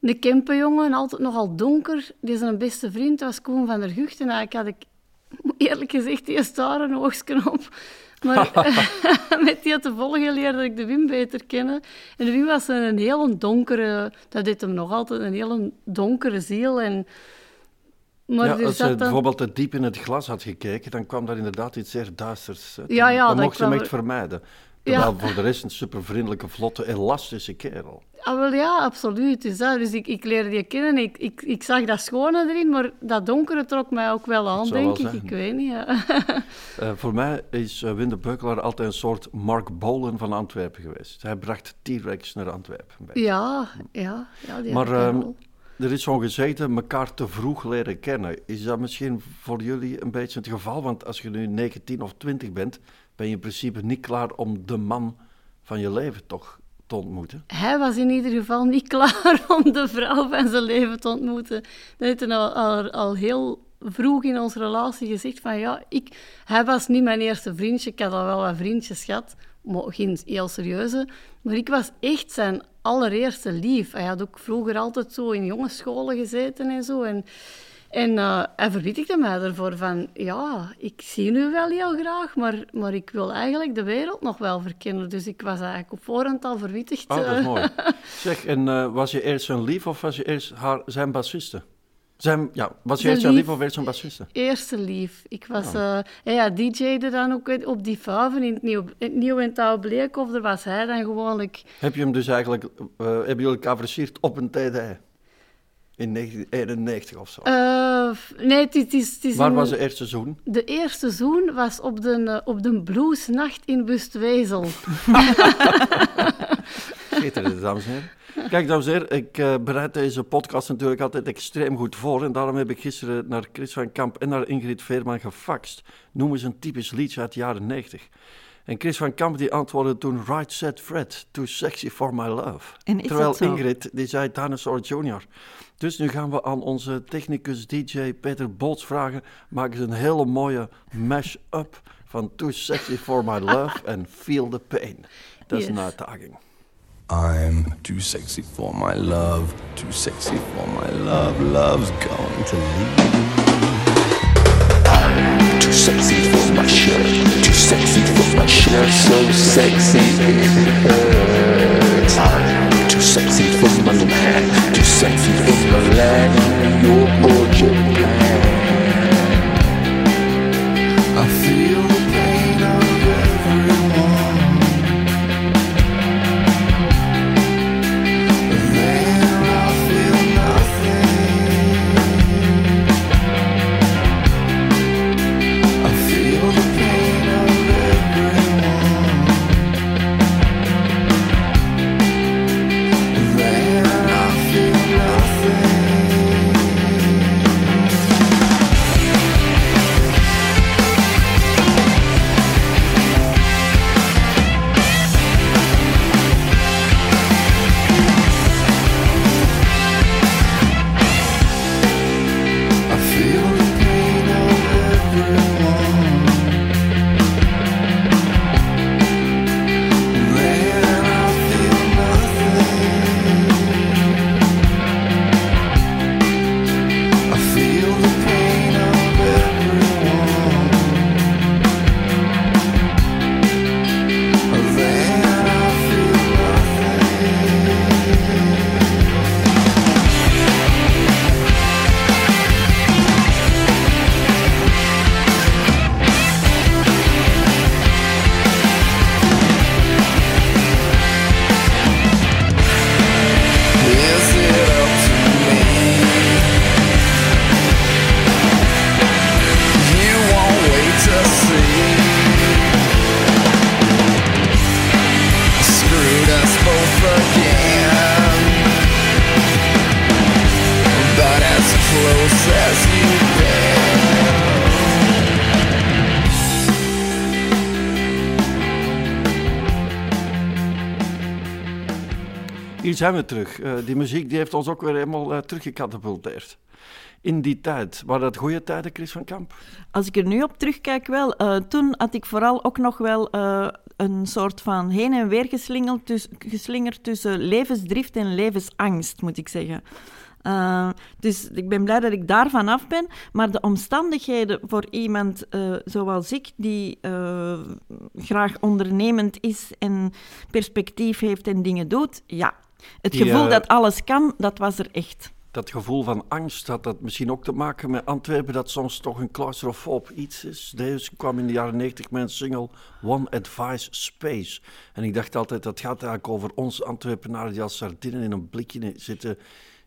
een Kempenjongen, altijd nogal donker. Die zijn beste vriend was Koen van der Gucht. En eigenlijk had ik, eerlijk gezegd, die staren oogstje op. Maar met die te volgen leerde ik de Wim beter kennen. En de Wim was een, een heel donkere, dat deed hem nog altijd, een hele donkere ziel. En Maar ja, als je dan- bijvoorbeeld te diep in het glas had gekeken, dan kwam daar inderdaad iets zeer duisters uit. Ja, ja, dan dat mocht je hem echt er- Ja. Voor de rest een supervriendelijke, vlotte, elastische kerel. Ah, wel ja, absoluut. Dus, dat, dus ik, ik leerde die kennen. Ik, ik, ik zag dat schone erin, maar dat donkere trok mij ook wel aan, denk wel ik. Ik weet niet. Ja. Eh, voor mij is uh, Wim de Beukelaar altijd een soort Mark Bolan van Antwerpen geweest. Hij bracht T-Rex naar Antwerpen. ja, ja, ja, die Maar ehm, er is zo'n gezegde, elkaar te vroeg leren kennen. Is dat misschien voor jullie een beetje het geval? Want als je nu 19 of 20 bent, ben je in principe niet klaar om de man van je leven toch te ontmoeten. Hij was in ieder geval niet klaar om de vrouw van zijn leven te ontmoeten. Dat heeft al, al heel vroeg in onze relatie gezegd van ja, ik, hij was niet mijn eerste vriendje. Ik had al wel wat vriendjes gehad, maar geen heel serieuze. Maar ik was echt zijn allereerste lief. Hij had ook vroeger altijd zo in jongensscholen gezeten en zo. En, en eh, hij verwittigde mij ervoor van, ja, ik zie u wel heel graag, maar, maar ik wil eigenlijk de wereld nog wel verkennen. Dus ik was eigenlijk op voorhand al verwittigd. Oh, dat is mooi. Zeg, en eh, was je eerst zijn lief of was je eerst haar, zijn bassiste? Zijn, ja, was je eerst zijn lief lief. of eerst zijn bassiste? Eerste lief. Ik was, eh ja, ja, DJ'de dan ook op die Faven in het Nieuw, in Nieuw en Touw Bleekhof. Daar was hij dan gewoonlijk... Heb je hem dus eigenlijk, eh, hebben jullie versierd op een TD? In 1991 of zo. eh, nee, het is... Het is, het is Waar een- was de eerste zoen? De eerste zoen was op de, eh, op de bluesnacht in Bustwezel. Schitterend, dames en heren. Kijk, dames en heren, ik eh, bereid deze podcast natuurlijk altijd extreem goed voor. En daarom heb ik gisteren naar Chris van Kamp en naar Ingrid Veerman gefaxt. Noem eens een typisch liedje uit de jaren 90. En Chris van Kamp die antwoordde toen Right Set Fred, Too Sexy For My Love. En is Terwijl dat zo? Ingrid die zei Dinosaur Jr. Dus nu gaan we aan onze technicus DJ Peter Bolts vragen. Maak eens een hele mooie mash-up van Too Sexy For My Love en Feel the Pain. Dat is een Yes. uitdaging. I'm too sexy for my love, too sexy for my love. Love's going to leave. I'm too sexy for my shirt, too sexy for my shirt, so sexy. It hurts. I'm too sexy for my man, too sexy for my land, your poor Zijn we terug. Eh, die muziek die heeft ons ook weer helemaal uh, teruggecatapulteerd. In die tijd, waren dat goede tijden, Chris van Kamp? Als ik er nu op terugkijk, wel. eh, toen had ik vooral ook nog wel een soort van heen en weer geslingerd, tussen levensdrift en levensangst, moet ik zeggen. Dus ik ben blij dat ik daarvan af ben. Maar de omstandigheden voor iemand zoals ik, die graag ondernemend is en perspectief heeft en dingen doet, ja. Het Die, gevoel eh, dat alles kan, dat was er echt. dat gevoel van angst, had dat misschien ook te maken met Antwerpen, dat soms toch een claustrofoob iets is. Deze kwam in de jaren 90 met een single One Advice Space. En ik dacht altijd, dat gaat eigenlijk over ons Antwerpenaren die als sardinen in een blikje zitten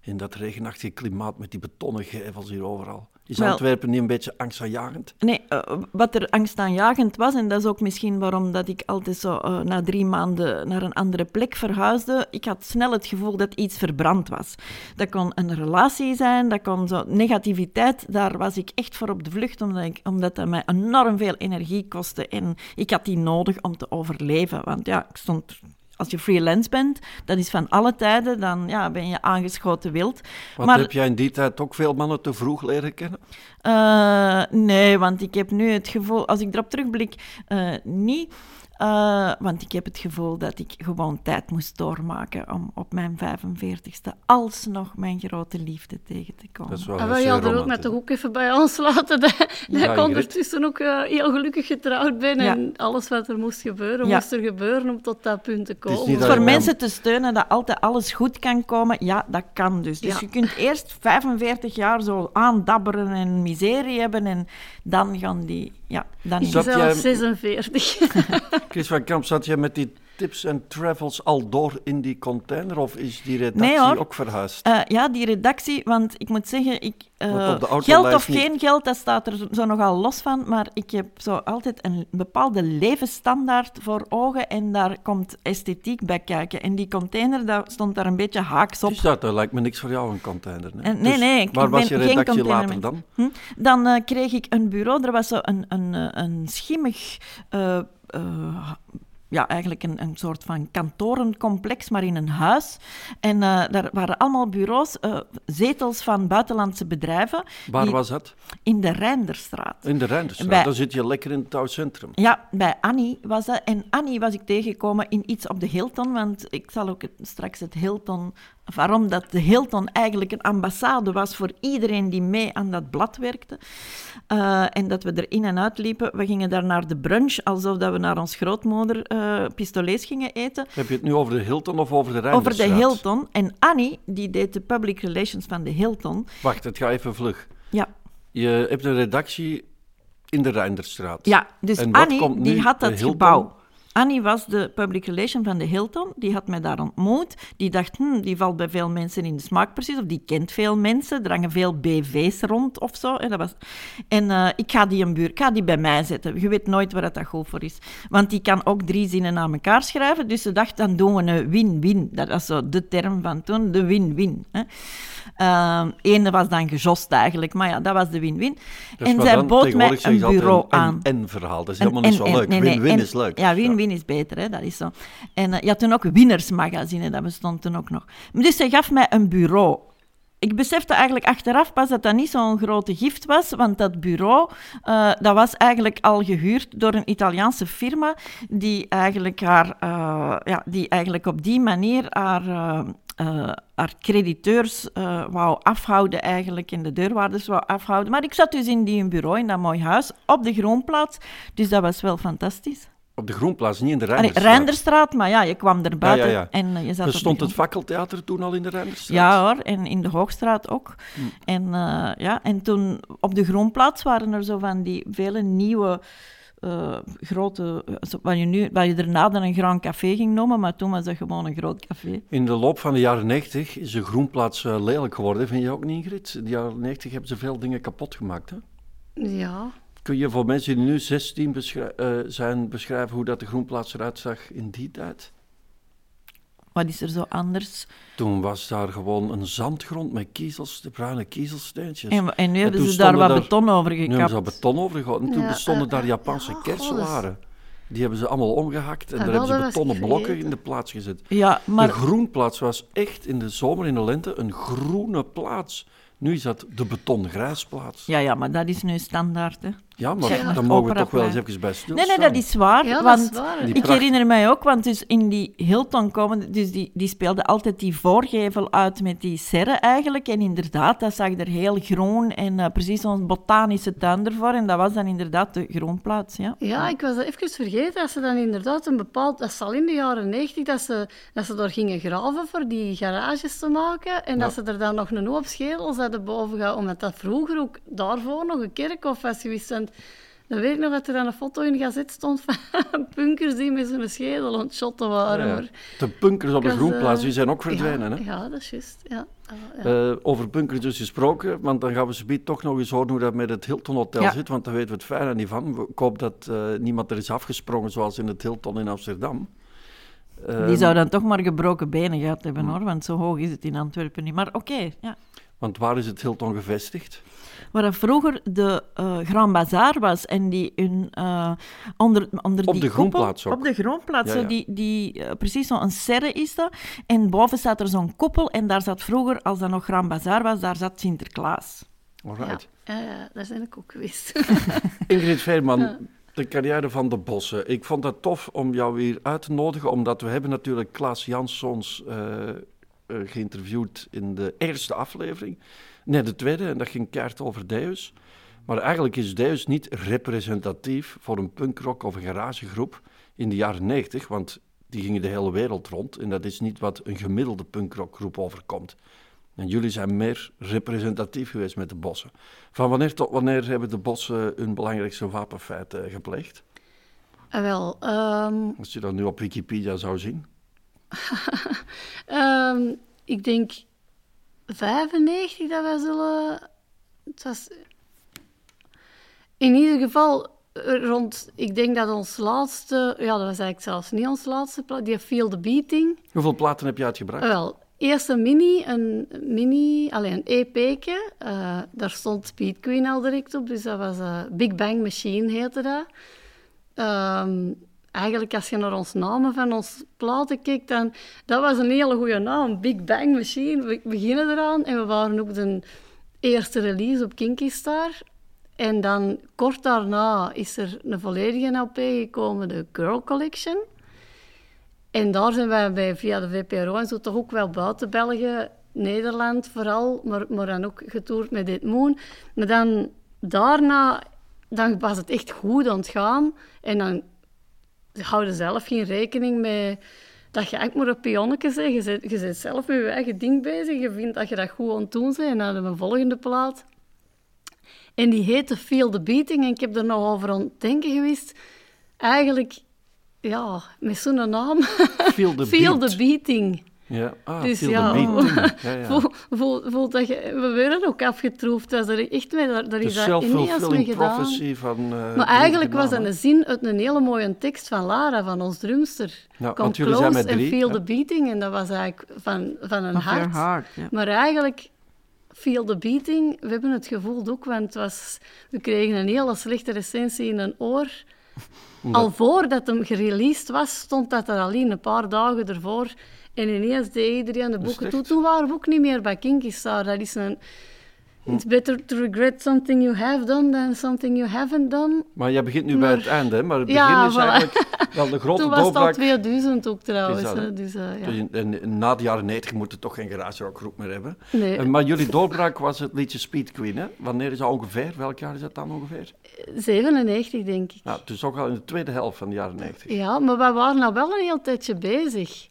in dat regenachtige klimaat met die betonnen gevels hier overal. Is Wel- Antwerpen niet een beetje angstaanjagend? Nee, eh, wat er angstaanjagend was, en dat is ook misschien waarom dat ik altijd zo eh, na drie maanden naar een andere plek verhuisde, ik had snel het gevoel dat iets verbrand was. Dat kon een relatie zijn, dat kon zo negativiteit, daar was ik echt voor op de vlucht, omdat, ik, omdat dat mij enorm veel energie kostte en ik had die nodig om te overleven. Want ja, ik stond... Als je freelance bent, dat is van alle tijden, dan ja, ben je aangeschoten wild. Want heb jij in die tijd ook veel mannen te vroeg leren kennen? Eh, nee, want ik heb nu het gevoel, als ik erop terugblik, eh, niet. Eh, want ik heb het gevoel dat ik gewoon tijd moest doormaken om op mijn 45ste alsnog mijn grote liefde tegen te komen. Dat is wel En wij hadden er ook net toch ook even bij ons laten dat, dat Ja, ik ondertussen ook eh, heel gelukkig getrouwd ben. Ja. En alles wat er moest gebeuren, Ja. moest er gebeuren om tot dat punt te komen. Dus voor mensen te steunen dat altijd alles goed kan komen, ja, dat kan dus. Dus Ja. je kunt eerst 45 jaar zo aandabberen en miserie hebben en dan gaan die... Ja, dan Ik zelfs 46. Chris van Kamp, zat jij met die tips en travels al door in die container of is die redactie Nee, ook verhuisd? Eh, ja, die redactie, want ik moet zeggen, ik, eh, geld of niet. geen geld, dat staat er zo nogal los van, maar ik heb zo altijd een bepaalde levensstandaard voor ogen en daar komt esthetiek bij kijken. En die container, dat stond daar een beetje haaks op. Dus dat, dat lijkt me niks voor jou, een container. Hè? En- nee, Dus nee, ik waar was ben je geen redactie later dan? Hm? Dan eh, kreeg ik een bureau, er was zo een, een, eh, een schimmig... eh, ja, eigenlijk een, een soort van kantorencomplex, maar in een huis. En eh, daar waren allemaal bureaus, eh, zetels van buitenlandse bedrijven. Waar die- was dat? In de Reinderstraat. In de Rijnderstraat. Bij- Dan zit je lekker in het touwcentrum. Ja, bij Annie was dat. En Annie was ik tegengekomen in iets op de Hilton, want ik zal ook straks het Hilton... Waarom dat de Hilton eigenlijk een ambassade was voor iedereen die mee aan dat blad werkte. Eh, en dat we er in en uit liepen. We gingen daar naar de brunch, alsof dat we naar ons grootmoeder eh pistolets gingen eten. Heb je het nu over de Hilton of over de Over Rijnderstraat? de Hilton. En Annie, die deed de public relations van de Hilton. Wacht, het gaat even vlug. Ja, Je hebt een redactie in de Rijnderstraat. Ja, dus En Annie, die had dat gebouw. Annie was de public relation van de Hilton. Die had mij daar ontmoet. Die dacht, hm, die valt bij veel mensen in de smaak precies. Of die kent veel mensen. Er hangen veel BV's rond of zo. En, dat was... en eh, ik, ga die een buur, ik ga die bij mij zetten. Je weet nooit waar dat, goed voor is. Want die kan ook drie zinnen aan elkaar schrijven. Dus ze dacht, dan doen we een win-win. Dat was zo de term van toen, de win-win. hè. Ehm, Ene was dan gejost eigenlijk, maar ja, dat was de win-win. Dus en zij bood mij een bureau een aan. En-en-verhaal. Dat is helemaal niet zo en- en- leuk. nee, nee, Win-win en- is leuk. Ja, win-win is beter, hè? dat is zo. En eh, je had toen ook winnersmagazine, dat bestond toen ook nog. Dus zij gaf mij een bureau. Ik besefte eigenlijk achteraf pas dat dat niet zo'n grote gift was, want dat bureau eh, dat was eigenlijk al gehuurd door een Italiaanse firma die eigenlijk, haar, eh, ja, die eigenlijk op die manier haar, haar crediteurs wou afhouden eigenlijk en de deurwaarders wou afhouden. Maar ik zat dus in die bureau, in dat mooi huis, op de Groenplaats, dus dat was wel fantastisch. Op de Groenplaats, niet in de Allee, Rijnderstraat. Rijnderstraat, maar ja, je kwam er buiten Ja, ja, ja. en eh, je zat op de Bestond het fakkeltheater toen al in de Rijnderstraat? Ja hoor, en in de Hoogstraat ook. Hm. En, eh, ja, en toen op de Groenplaats waren er zo van die vele nieuwe eh, grote... Wat je, nu, wat je daarna dan een Grand Café ging noemen, maar toen was dat gewoon een groot café. In de loop van de jaren 90 is de Groenplaats lelijk geworden, vind je ook niet, Ingrid? In de jaren 90 hebben ze veel dingen kapot gemaakt. Hè? Ja. Kun je voor mensen die nu 16 beschrij- eh, zijn beschrijven hoe dat de Groenplaats eruit zag in die tijd? Wat is er zo anders? Toen was daar gewoon een zandgrond met kiezels, de bruine kiezelsteentjes. En, en nu hebben toen ze daar stonden wat daar- beton over Nu hebben ze gekapt. al beton overgehouden. En toen Ja, bestonden daar Japanse ja, kerselaren. Die hebben ze allemaal omgehakt en Ah, daar hebben ze betonnen blokken in de plaats gezet. Ja, De maar Groenplaats was echt in de zomer en de lente een groene plaats. Nu is dat de betonnen grijsplaats. Ja, ja, maar dat is nu standaard, hè. Ja, maar Ja. daar mogen we toch wel eens even bij stilstaan. Nee, nee, dat is waar. Ja, dat want is waar. Die ik pracht- herinner mij ook, want dus in die Hilton komen, dus die, die speelde altijd die voorgevel uit met die serre eigenlijk. En inderdaad, dat zag er heel groen en eh, precies zo'n botanische tuin ervoor. En dat was dan inderdaad de groenplaats, ja. Ja, ik was dat even vergeten dat ze dan inderdaad een bepaald... Dat is al in de jaren 90 dat ze, dat ze daar gingen graven voor die garages te maken. En dat ze er dan nog een hoop schedels hadden boven gehad. Omdat dat vroeger ook daarvoor nog een kerkhof was geweest. En dan weet ik nog dat er dan een foto in de gazet stond van punkers die met zo'n schedel shotten waren. Ja, Maar De bunkers op de was, groenplaats, eh, die zijn ook verdwenen. Ja, hè? ja, dat is juist. Ja. Ah, ja. Eh, over bunkers dus gesproken, want dan gaan we zometeen toch nog eens horen hoe dat met het Hilton Hotel Ja. zit, want daar weten we het fijne niet van. Ik hoop dat eh, niemand er is afgesprongen zoals in het Hilton in Amsterdam. Eh, Die zou dan toch maar gebroken benen gehad hebben, hoor. Want zo hoog is het in Antwerpen niet. Maar oké, ja. Want waar is het Hilton gevestigd? Waar dat vroeger de eh, Grand Bazaar was en die hun, eh, onder, onder Op die de koepel- groenplaats ook. Op de groenplaats, Ja, zo ja. die, die, eh, precies zo'n serre is dat. En boven staat er zo'n koepel en daar zat vroeger, als dat nog Grand Bazaar was, daar zat Sinterklaas. Alright. Ja, daar ben ik ook geweest. Ingrid Veerman, de carrière van de bossen. Ik vond het tof om jou hier uit te nodigen, omdat we hebben natuurlijk Klaas Janssons eh, geïnterviewd in de eerste aflevering. Nee, de tweede, en dat ging keihard over Deus. Maar eigenlijk is Deus niet representatief voor een punkrock of een garagegroep in de jaren 90, want die gingen de hele wereld rond en dat is niet wat een gemiddelde punkrockgroep overkomt. En jullie zijn meer representatief geweest met de bossen. Van wanneer tot wanneer hebben de bossen hun belangrijkste wapenfeit eh, gepleegd? Ah, wel, ehm, Als je dat nu op Wikipedia zou zien. Ehm, ik denk 95 dat wij zullen. Het was. In ieder geval eh, rond. Ik denk dat ons laatste. Ja, dat was eigenlijk zelfs niet ons laatste. pla- Die Feel the Beating. Hoeveel platen heb je uitgebracht? Wel, eerst een mini, een mini, alleen een EP'tje. Eh, daar stond Speed Queen al direct op, dus dat was eh, Big Bang Machine heette dat. Ehm, eigenlijk als je naar ons namen van ons platen kijkt, dan dat was een hele goede naam, Big Bang Machine. We beginnen eraan en we waren ook de eerste release op Kinky Star. En dan kort daarna is er een volledige LP gekomen, de Girl Collection. En daar zijn wij bij, via de VPRO en zo toch ook wel buiten België, Nederland vooral, maar, maar dan ook getoerd met Dit Moon. Maar dan daarna dan was het echt goed aan het gaan. En dan houden zelf geen rekening met dat je echt maar een pionnetje bent. Je bent, je bent zelf met je eigen ding bezig. Je vindt dat je dat goed aan het doen bent. En dan een volgende plaat. En die heette Feel the Beating. En ik heb er nog over aan het denken geweest. Eigenlijk, ja, met zo'n naam. Feel the Feel Beat. the Beating. Ja, ah, Dus Feel ja. Ja, ja. Voel, voel, voel dat je, we werden ook afgetroefd. Dat is er echt mee, daar, is dat ineens mee gedaan. prophecy van... eh, Maar eigenlijk was dat een zin uit een hele mooie tekst van Lara, van ons drumster. Ja, Come want jullie zijn close drie, feel the beating. En dat was eigenlijk van, van een Of hart. heart. Maar eigenlijk, feel the beating, we hebben het gevoeld ook, want het was, we kregen een hele slechte recensie in een oor. Al voordat hem gereleased was, stond dat er alleen een paar dagen ervoor. En ineens deed iedereen de boeken toe. Toen waren we ook niet meer bij Kinky Star. Dat is een... It's better to regret something you have done than something you haven't done. Maar jij begint nu bij het einde, hè? maar het begin Ja, is voilà. eigenlijk wel de grote Toen was doorbraak. 2000 ook trouwens. dat, hè? Dus, eh, ja. Dus in- in- in- na de jaren 90 moeten we toch geen garage rockgroep meer hebben. Nee. Eh, Maar jullie doorbraak was het liedje Speed Queen, hè? Wanneer is dat ongeveer? Welk jaar is dat dan ongeveer? 97, denk ik. Ja, dus ook al in de tweede helft van de jaren 90. Ja, maar we waren al wel een heel tijdje bezig.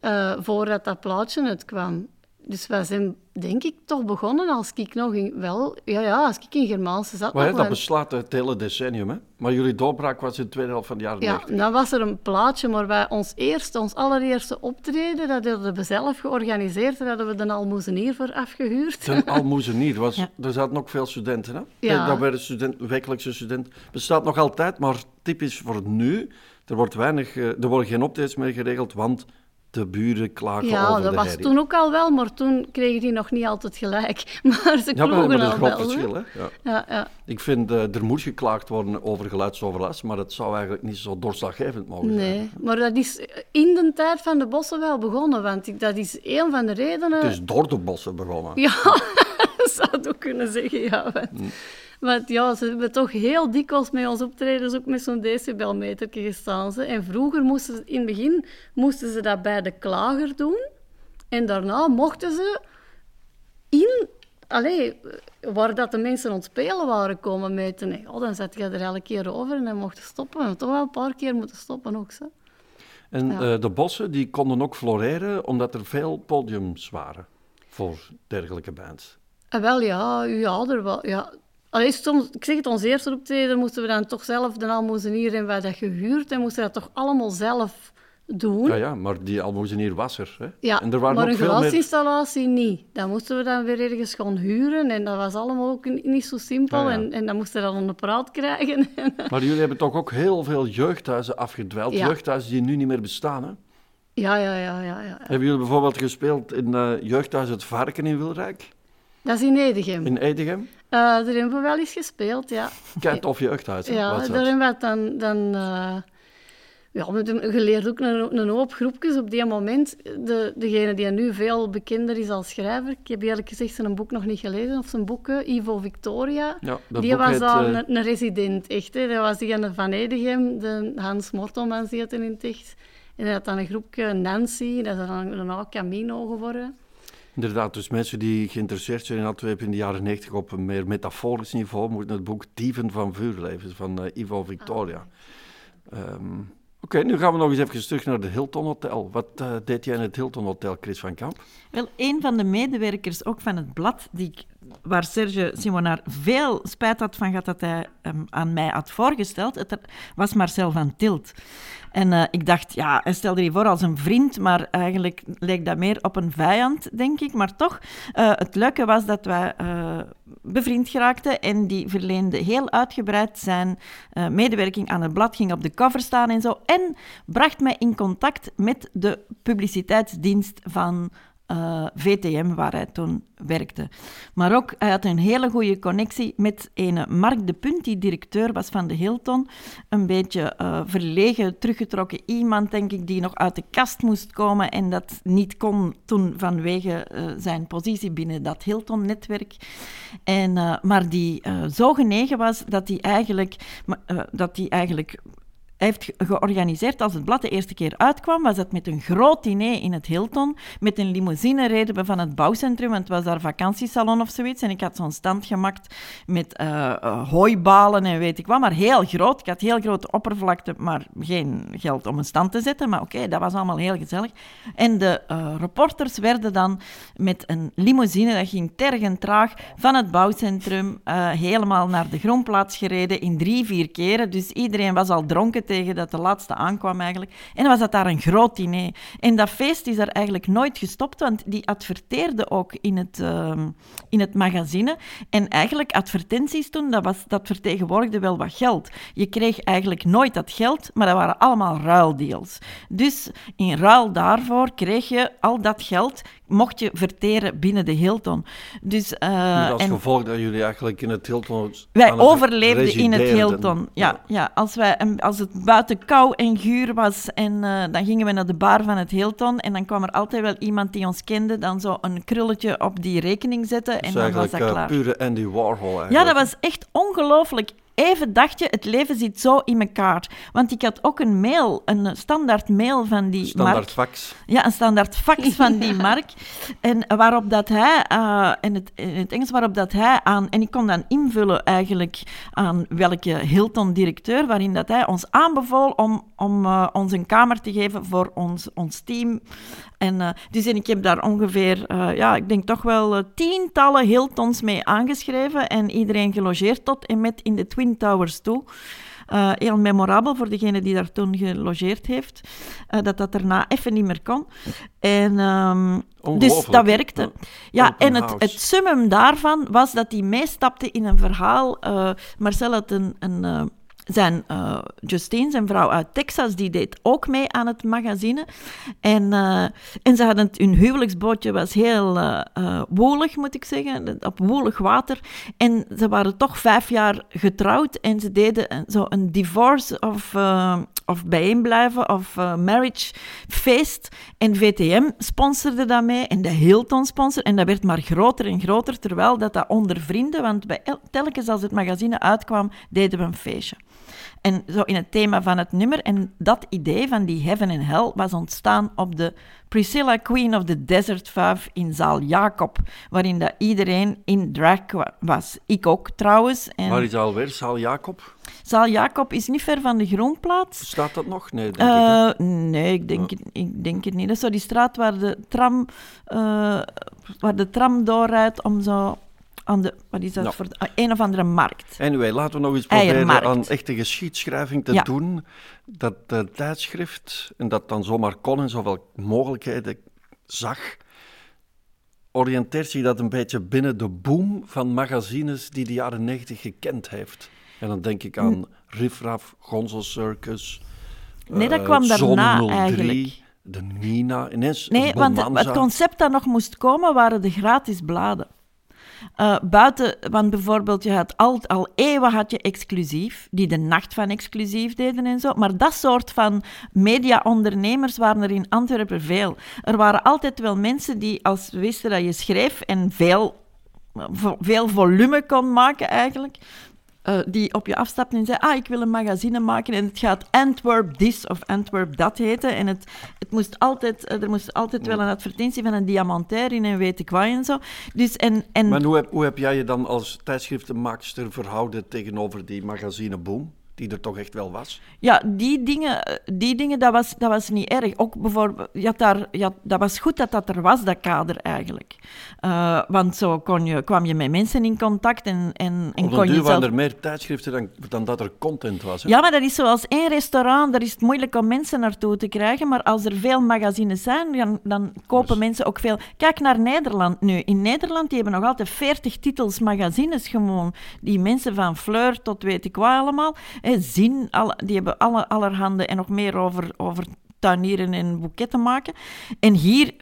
Eh, voordat dat plaatje uitkwam. Dus wij zijn, denk ik, toch begonnen als ik nog in... Wel, ja, ja, als ik in Germaanse zat. Maar dat beslaat het hele decennium, hè? Maar jullie doorbraak was in de tweede helft van de jaren ja, 90. dan was er een plaatje, maar wij, ons eerste, ons allereerste optreden, dat hadden we zelf georganiseerd. Daar hadden we de Almoezenier voor afgehuurd. Ten Almoezenier, was, Ja. er zaten ook veel studenten, hè? Ja. Dat werden student, wekelijkse studenten. Bestaat nog altijd, maar typisch voor nu. Er, wordt weinig, eh, er worden geen optredens meer geregeld, want de buren klagen Ja, over dat de was herrie. toen ook al wel, maar toen kregen die nog niet altijd gelijk. Maar ze Ja, maar, maar dat is een groot wel. verschil, hè? Ja. Ja, ja. Ik vind, eh, er moet geklaagd worden over geluidsoverlast, maar dat zou eigenlijk niet zo doorslaggevend mogen zijn. Nee, maar dat is in de tijd van de bossen wel begonnen, want ik, dat is een van de redenen... Het is door de bossen begonnen. Ja, zou het ook kunnen zeggen, ja. Want, want ja, ze hebben toch heel dikwijls met ons optredens ook met zo'n decibelmeter gestaan. Ze. En vroeger moesten ze, in het begin moesten ze dat bij de klager doen. En daarna mochten ze in... Allee, waar dat de mensen aan het spelen waren komen meten. Nee, oh, dan zat je er elke keer over en dan mocht je stoppen. We toch wel een paar keer moeten stoppen ook, zo. En Ja. eh, de bossen die konden ook floreren omdat er veel podiums waren voor dergelijke bands. Ah, wel ja, ja, er wel, ja. Allee, soms, ik zeg het, ons eerste optreden moesten we dan toch zelf de almozenier en wij dat gehuurd en moesten dat toch allemaal zelf doen. Ja, ja, maar die almozenier was er. Hè? Ja, en er waren maar ook een meer... glasinstallatie niet. Dat moesten we dan weer ergens gaan huren en dat was allemaal ook ni- niet zo simpel. Ja. en, en dan moesten we dat onder praat krijgen. Maar jullie hebben toch ook heel veel jeugdhuizen afgedweld. Jeugdhuizen die nu niet meer bestaan. Hè? ja, ja, ja, ja, ja. Hebben jullie bijvoorbeeld gespeeld in eh jeugdhuis Het Varken in Wilrijk? Dat is in Edegem. In Edegem? Eh, daar hebben we wel eens gespeeld, ja. Kijk, of jeugdhuis. hè, Ja, was dat. daar hebben we het dan... dan eh, ja, we hebben geleerd ook een, een hoop groepjes. Op die moment, de, degene die nu veel bekender is als schrijver, ik heb eerlijk gezegd zijn boek nog niet gelezen, of zijn boeken, Ivo Victoria, Ja, die was dan eh, een, een resident, echt. Hè. Dat was diegene van Edegem, de Hans Mortelmans, die het in het echt. En hij had dan een groepje Nancy, dat is dan daarna Camino geworden. Inderdaad, dus mensen die geïnteresseerd zijn in Antwerpen in de jaren 90 op een meer metaforisch niveau, moeten het boek Dieven van Vuurlevens van eh, Ivo Victoria. Ehm, Oké, nu gaan we nog eens even terug naar het Hilton Hotel. Wat eh, deed jij in het Hilton Hotel, Chris van Kamp? Wel, een van de medewerkers, ook van het blad, die ik, waar Serge Simonaar veel spijt had van gehad dat hij hem aan mij had voorgesteld, het was Marcel van Tilt. En eh, ik dacht, ja, hij stelde die voor als een vriend, maar eigenlijk leek dat meer op een vijand, denk ik. Maar toch, eh, het leuke was dat wij eh, bevriend geraakten en die verleende heel uitgebreid zijn medewerking aan het blad, ging op de cover staan en zo. En bracht mij in contact met de publiciteitsdienst van eh, VTM, waar hij toen werkte. Maar ook, hij had een hele goede connectie met een Mark de Punt, die directeur was van de Hilton. Een beetje eh, verlegen, teruggetrokken iemand, denk ik, die nog uit de kast moest komen en dat niet kon toen vanwege eh, zijn positie binnen dat Hilton-netwerk. En, maar die zo genegen was dat hij eigenlijk, dat hij eigenlijk hij heeft ge- georganiseerd, als het blad de eerste keer uitkwam, was het met een groot diner in het Hilton. Met een limousine reden we van het bouwcentrum, want het was daar vakantiesalon of zoiets. En ik had zo'n stand gemaakt met eh, hooibalen en weet ik wat, maar heel groot. Ik had heel grote oppervlakte, maar geen geld om een stand te zetten. Maar oké, dat was allemaal heel gezellig. En de eh, reporters werden dan met een limousine, dat ging tergend traag, van het bouwcentrum helemaal naar de grondplaats gereden in drie, vier keren. Dus iedereen was al dronken tegen dat de laatste aankwam eigenlijk. En dan was dat daar een groot diner. En dat feest is er eigenlijk nooit gestopt, want die adverteerde ook in het, ehm, in het magazine. En eigenlijk advertenties toen, dat, was, dat vertegenwoordigde wel wat geld. Je kreeg eigenlijk nooit dat geld, maar dat waren allemaal ruildeals. Dus in ruil daarvoor kreeg je al dat geld, mocht je verteren binnen de Hilton. Dus, Met als en- gevolg dat jullie eigenlijk in het Hilton... wij het overleefden in het. Hilton. Ja, ja. Als, wij, als het buiten kou en guur was, en, eh, dan gingen we naar de bar van het Hilton. En dan kwam er altijd wel iemand die ons kende, dan zo een krulletje op die rekening zetten. En dan was dat eh, klaar. pure Andy Warhol eigenlijk. Ja, dat was echt ongelooflijk. Even dacht je, het leven zit zo in elkaar. Want ik had ook een mail, een standaard mail van die Mark. Standaard fax. Ja, een standaard fax van die Mark. En waarop dat hij, eh, in, het, in het Engels, waarop dat hij aan, en ik kon dan invullen eigenlijk aan welke Hilton-directeur, waarin dat hij ons aanbevool om, om eh, ons een kamer te geven voor ons, ons team. En, eh, dus en ik heb daar ongeveer, eh, ja, ik denk toch wel eh, tientallen Hiltons mee aangeschreven en iedereen gelogeerd tot en met in de Twin Towers toe. Eh, heel memorabel voor degene die daar toen gelogeerd heeft, eh, dat dat daarna even niet meer kon. En, ehm, dus dat werkte. ja. En het, het summum daarvan was dat hij meestapte in een verhaal. eh, Marcel had een, een eh, zijn uh, Justine, zijn vrouw uit Texas, die deed ook mee aan het magazine. En, uh, en ze hadden hun huwelijksbootje was heel uh, woelig, moet ik zeggen, op woelig water. En ze waren toch vijf jaar getrouwd en ze deden zo een divorce of, of bijeenblijven of marriage feest. En VTM sponsorde dat mee en de Hilton sponsorde. En dat werd maar groter en groter, terwijl dat, dat onder vrienden, want bij telkens als het magazine uitkwam, deden we een feestje. En zo in het thema van het nummer. En dat idee van die Heaven and Hell was ontstaan op de Priscilla Queen of the Desert Five in zaal Jacob, waarin dat iedereen in drag was. Ik ook trouwens. En Waar is alweer zaal Jacob? Zaal Jacob is niet ver van de Groenplaats. Staat dat nog? Nee, denk uh, ik, Nee, ik denk, het, ik denk het niet. Dat is zo die straat waar de tram, uh, waar de tram doorrijdt om zo aan de, wat is dat voor een of andere markt. Anyway, laten we nog eens proberen aan echte geschiedschrijving te doen. Dat uh, tijdschrift, en dat dan zomaar kon en zoveel mogelijkheden zag, oriënteert zich dat een beetje binnen de boom van magazines die de jaren negentig gekend heeft. En dan denk ik aan Riffraff, Gonzo Circus, Nee, dat uh, kwam daarna eigenlijk. De Nina, ineens Nee, want het concept dat nog moest komen waren de gratis bladen. Uh, buiten, want bijvoorbeeld, je had al, al eeuwen had je exclusief, die de nacht van exclusief deden en zo. Maar dat soort van media-ondernemers waren er in Antwerpen veel. Er waren altijd wel mensen die, als wisten dat je schreef en veel veel volume kon maken eigenlijk, uh, die op je afstapten en zei, ah, ik wil een magazine maken en het gaat Antwerp this of Antwerp dat heten. En het, het moest altijd, uh, er moest altijd wel een advertentie van een diamantair in en weet ik wat en zo. Dus en, en... Maar hoe heb, hoe heb jij je dan als tijdschriftenmaakster verhouden tegenover die magazineboom? Die er toch echt wel was? Ja, die dingen, die dingen dat, was, dat was niet erg. Ook bijvoorbeeld, had daar, ja, dat was goed dat dat er was, dat kader eigenlijk. Uh, want zo kon je, kwam je met mensen in contact en, en, en kon je zelf... waren er meer tijdschriften dan, dan dat er content was. Hè? Ja, maar dat is zoals één restaurant, daar is het moeilijk om mensen naartoe te krijgen, maar als er veel magazines zijn, dan, dan kopen dus- mensen ook veel... Kijk naar Nederland nu. In Nederland, die hebben nog altijd 40 titels magazines gewoon, die mensen van Fleur tot weet ik wat allemaal zin. Alle, die hebben alle, allerhande en nog meer over, over tuinieren en boeketten maken. En hier,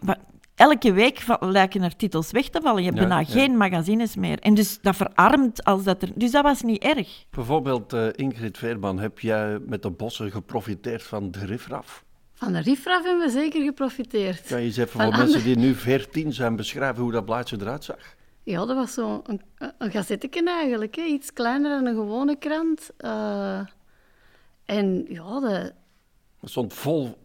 elke week lijken er titels weg te vallen. Je hebt ja, bijna geen magazines meer. En dus dat verarmt als dat er... Dus dat was niet erg. Bijvoorbeeld, uh, Ingrid Veerman, heb jij met de bossen geprofiteerd van de rifraf? Van de rifraf hebben we zeker geprofiteerd. Kan je eens even voor mensen die nu 14 zijn beschrijven hoe dat blaadje eruit zag? Ja, dat was zo'n een, een gazetteken eigenlijk. Hè. Iets kleiner dan een gewone krant. Uh, en ja, de... Het stond vol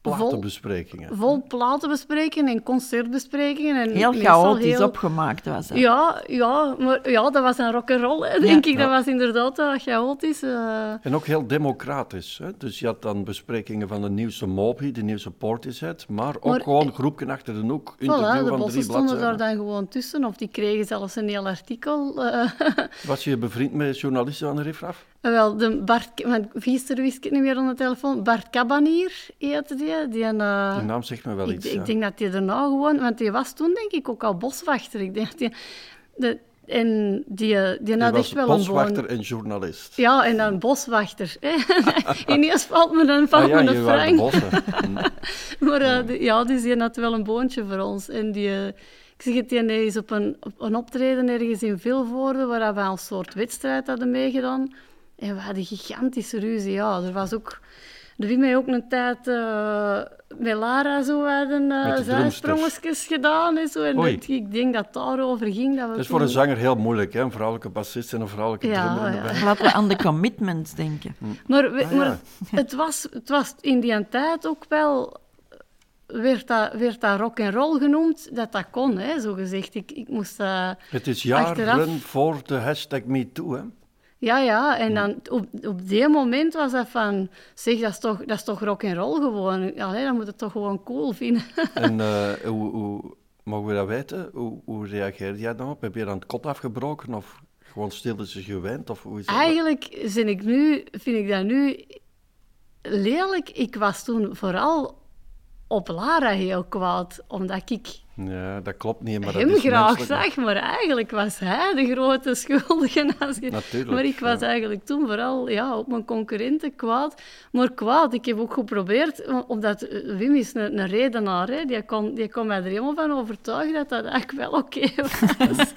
platenbesprekingen. Vol, platenbesprekingen en concertbesprekingen. En heel chaotisch heel... opgemaakt was het. Ja, ja, maar ja, dat was een rock'n'roll, denk ik. Dat was inderdaad uh, chaotisch. Uh... En ook heel democratisch. Hè? Dus je had dan besprekingen van de nieuwste Moby, de nieuwste Portishead, maar ook maar, gewoon groepje achter de hoek, interview voilà, van drie stonden daar dan gewoon tussen, of die kregen zelfs een heel artikel. Uh... Was je bevriend met journalisten van de Rifraf? Wel, de Bart, want gisteren wist ik het niet meer aan de telefoon. Bart Cabanier heette die. Die, uh, die naam zegt me wel ik, iets. Ik ja. denk dat hij er nou gewoon, want die was toen denk ik ook al boswachter. Ik denk dat die, de, en die, die had echt wel boswachter een en journalist. Ja, en dan boswachter. Ineens valt me dan valt ah, ja, me een frank. maar uh, die, ja, dus die had wel een boontje voor ons. En die... Uh, ik zeg het, die is op een, op een optreden ergens in Vilvoorde, waar we een soort wedstrijd hadden meegedaan. En we hadden gigantische ruzie. Ja, er was ook... Er heeft mij ook een tijd uh, met Lara zo hadden uh, zijsprongetjes gedaan. En zo. En dat, ik denk dat het daarover ging. Dat, we dat is voor een zanger heel moeilijk, hè? een vrouwelijke bassist en een vrouwelijke ja, drummer. Ja. Laten we aan de commitments denken. Hm. Maar, we, ah, maar het, was, het was in die tijd ook wel werd dat, werd dat rock and roll genoemd, dat dat kon, hè, zo gezegd. Ik, ik moest uh, Het is jaren achteraf... voor de hashtag MeToo, hè? Ja, ja. En dan op, op die moment was dat van... Zeg, dat is toch, dat is toch rock and roll gewoon. Allee, dan moet het toch gewoon cool vinden. En uh, hoe, hoe, mogen we dat weten? Hoe, hoe reageerde jij dan op? Heb je dan het kot afgebroken of gewoon stilletjes gewend? Of hoe is Eigenlijk vind ik, nu, vind ik dat nu lelijk. Ik was toen vooral op Lara heel kwaad, omdat ik Ja, dat klopt niet, maar dat hem graag menselijk. zag, maar eigenlijk was hij de grote schuldige. Als je... Natuurlijk, Maar ik was ja. eigenlijk toen vooral ja, op mijn concurrenten kwaad. Maar kwaad, ik heb ook geprobeerd, omdat eh, Wim is een, een redenaar, hè. Die, kon, die kon mij er helemaal van overtuigen dat dat eigenlijk wel oké was.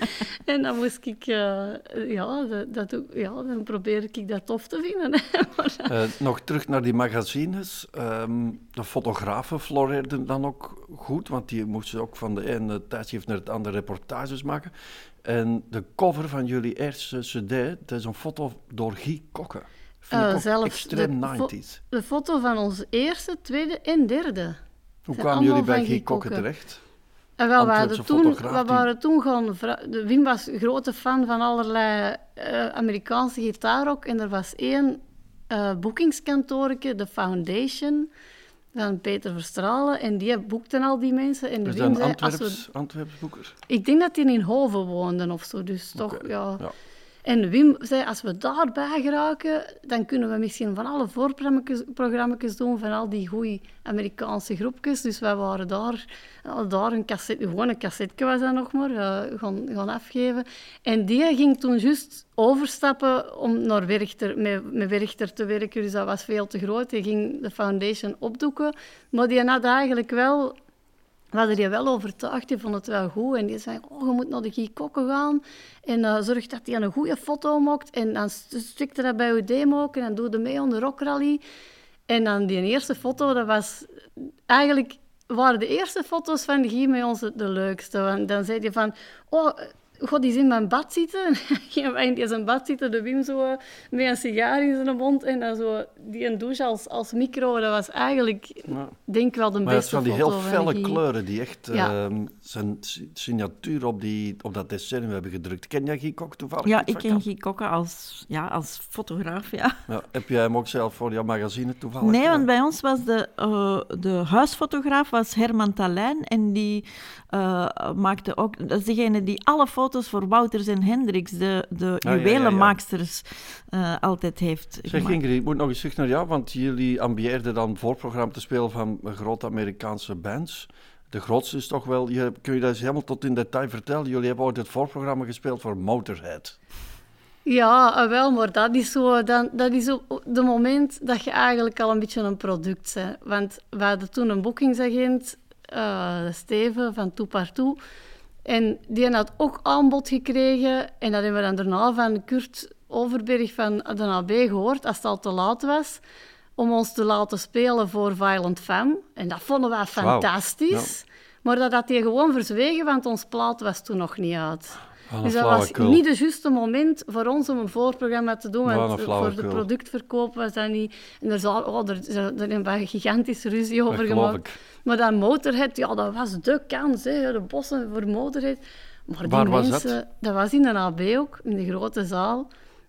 en dan moest ik, eh, ja, dat, ja, dan probeerde ik dat tof te vinden. Maar, Eh, nog terug naar die magazines. Ehm, de fotografen floreerden dan ook goed, want die moesten ook van de ene tijdschrift naar het andere reportages maken. En de cover van jullie eerste cd, dat is een foto door Guy Kokke. Eh, ook zelfs extreem de fo- 90s. de foto van ons eerste, tweede en derde. Hoe kwamen jullie bij van Guy Kokke terecht? En wel, toen, we waren toen de Wim was een grote fan van allerlei eh, Amerikaanse gitaarrock. En er was één eh boekingskantoortje, de Foundation, van Peter Verstralen. En die boekten al die mensen. En een zei, als we, Antwerps, Antwerps boeker? ik denk dat die in Hoven woonden of zo. Dus toch, ja. En Wim zei, als we daarbij geraken, dan kunnen we misschien van alle voorprogramma's doen, van al die goede Amerikaanse groepjes. Dus wij waren daar, daar een cassette, gewoon een cassetje was dat nog maar, eh, gaan, gaan afgeven. En die ging toen juist overstappen om naar Werchter, met, met Werchter te werken, dus dat was veel te groot. Die ging de foundation opdoeken, maar die had eigenlijk wel we hadden die wel overtuigd, die vond het wel goed. En die zei, oh, je moet naar de Guy Kokke gaan en eh, zorg dat hij een goede foto maakt. En dan st- stikte dat bij je demo en dan doe je mee aan de rockrally. En dan die eerste foto, dat was eigenlijk... waren de eerste foto's van de Guy met ons de, de leukste. Want dan zei hij van, oh, god, die is in mijn bad zitten. En wij in zijn bad zitten, de Wim zo eh, met een sigaar in zijn mond. En dan zo die een douche als, als micro. Dat was eigenlijk, Ja. denk ik wel de Maar het beste zijn die foto heel van felle kleuren die echt Ja. ehm, zijn si- signatuur op, die, op dat decennium hebben gedrukt. Ken jij Guy Kok toevallig? Ja, ik van ken? Guy Kokke als, ja, als fotograaf, ja. Ja, heb jij hem ook zelf voor jouw magazine toevallig? Nee, want bij ons was de, eh, de huisfotograaf was Herman Talijn en die eh, maakte ook... Dat is degene die alle foto's voor Wouters en Hendricks, de, de ja, ja, ja. juwelenmaaksters, eh, altijd heeft Zeg gemaakt. Ingrid, ik moet nog eens terug naar jou, want jullie ambieerden dan voorprogramma te spelen van grote Amerikaanse bands. De grootste is toch wel, je, kun je dat eens helemaal tot in detail vertellen? Jullie hebben ooit het voorprogramma gespeeld voor Motorhead. Ja, ah, wel, maar dat is zo, dan, dat is op de moment dat je eigenlijk al een beetje een product bent. Want we hadden toen een boekingsagent, eh, Steven van Toe Partout. En die had ook aanbod gekregen. En dat hebben we dan daarna van Kurt Overberg van de AB gehoord, als het al te laat was, om ons te laten spelen voor Violent Femme. En dat vonden wij fantastisch. Maar dat had hij gewoon verzwegen, want ons plaat was toen nog niet uit. Dus dat was niet het juiste moment voor ons om een voorprogramma te doen. Want voor de productverkoop was dat niet... En er, zal, oh, er, er, er een gigantische ruzie over gemaakt. Maar dat Motorhead, ja, dat was de kans, hè, de bossen voor Motorhead. Maar die was mensen, dat? was in de AB ook, in de grote zaal.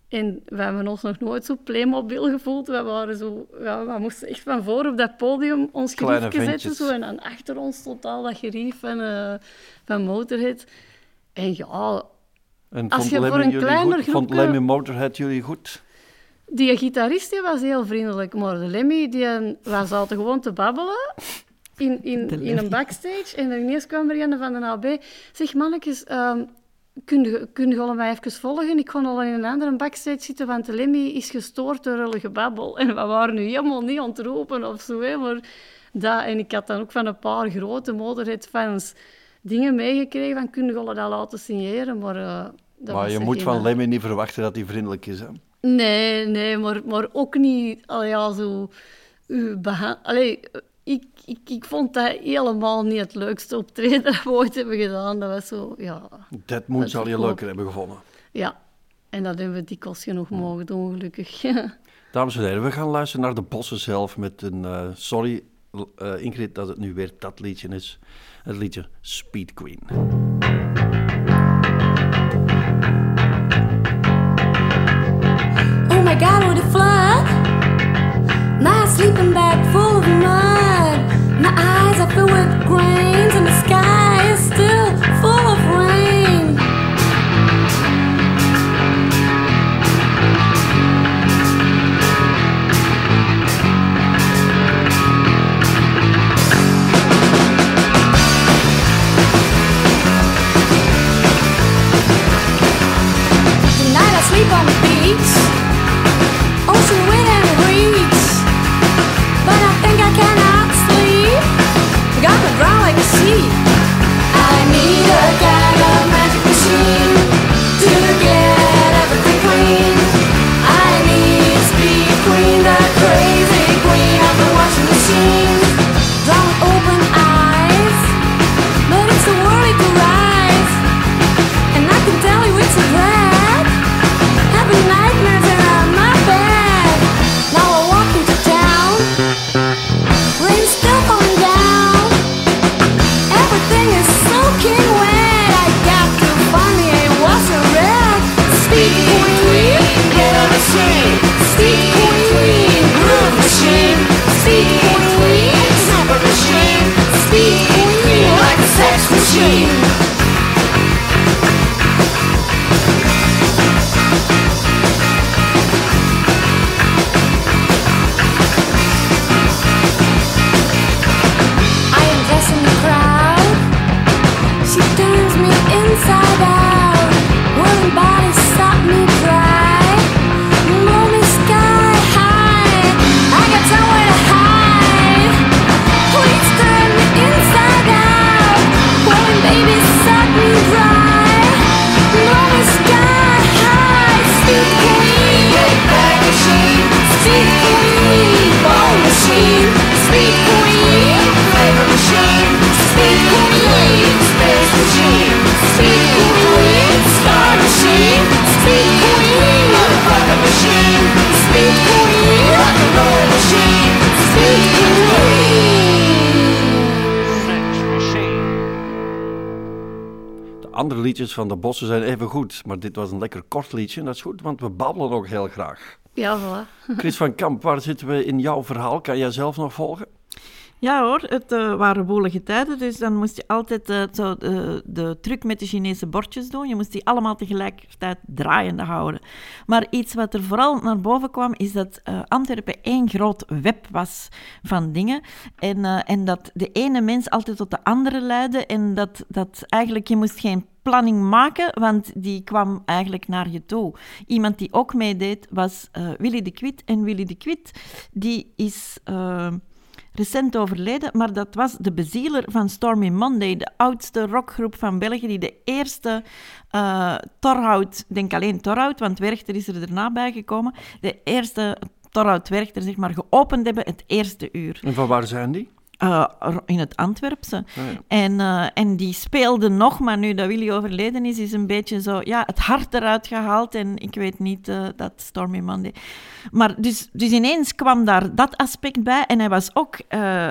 En we hebben ons nog nooit zo Playmobil gevoeld. We, waren zo, ja, we moesten echt van voor op dat podium ons geriefje zetten. Zo, en dan achter ons totaal dat gerief van, eh, van Motorhead. En ja, En Als je voor een jullie kleiner goed? Vond Lemmy Motorhead jullie goed? Die gitarist die was heel vriendelijk, maar de Lemmy, die, wij zaten gewoon te babbelen in, in, in een backstage. En dan ineens kwam er een van de AB. Zeg, mannetjes, ehm kun je, kun je mij even volgen? Ik kon al in een andere backstage zitten, want de Lemmy is gestoord door een gebabbel. En we waren nu helemaal niet ontroepen of zo, hè, maar dat... En ik had dan ook van een paar grote Motorhead-fans dingen meegekregen van, kun je dat laten signeren? Maar, eh, dat maar je moet van Lemmy niet verwachten dat hij vriendelijk is. Hè? Nee, nee, maar, maar ook niet, allee, ja, zo... u beha- Allee, ik, ik, ik vond dat helemaal niet het leukste optreden dat we ooit hebben gedaan. Dat was zo, ja... Dat moet zal je leuker hebben gevonden. Ja, en dat hebben we dikwijls genoeg mogen doen, gelukkig. Dames en heren, we gaan luisteren naar de bossen zelf met een... eh, sorry, eh, Ingrid, dat het nu weer dat liedje is. Het liedje Speed Queen. Oh my god, what a flood! My sleeping bag full of mud. My eyes are filled with grains, in the sky States She turns me inside out. Wooden bodies stop me cry. Andere liedjes van de bossen zijn even goed, maar dit was een lekker kort liedje en dat is goed, want we babbelen ook heel graag. Ja, voilà. Chris van Kamp, waar zitten we in jouw verhaal? Kan jij zelf nog volgen? Ja hoor, het eh, waren woelige tijden, dus dan moest je altijd eh, zo de, truc met de Chinese bordjes doen. Je moest die allemaal tegelijkertijd draaiende houden. Maar iets wat er vooral naar boven kwam, is dat eh, Antwerpen één groot web was van dingen. En, eh, en dat de ene mens altijd tot de andere leidde. En dat, dat eigenlijk, je moest geen planning maken, want die kwam eigenlijk naar je toe. Iemand die ook meedeed was eh, Willy de Kwit. En Willy de Kwit, die is... recent overleden, maar dat was de bezieler van Stormy Monday, de oudste rockgroep van België, die de eerste eh Torhout, denk alleen Torhout, want Werchter is er daarna bijgekomen, de eerste Torhout Werchter, zeg maar, geopend hebben het eerste uur. En van waar zijn die? Eh, in het Antwerpse. Ah, ja. en, eh, en die speelde nog, maar nu dat Willy overleden is, is een beetje zo, ja, het hart eruit gehaald. En ik weet niet eh, dat Stormy Monday. Maar dus, dus ineens kwam daar dat aspect bij. En hij was ook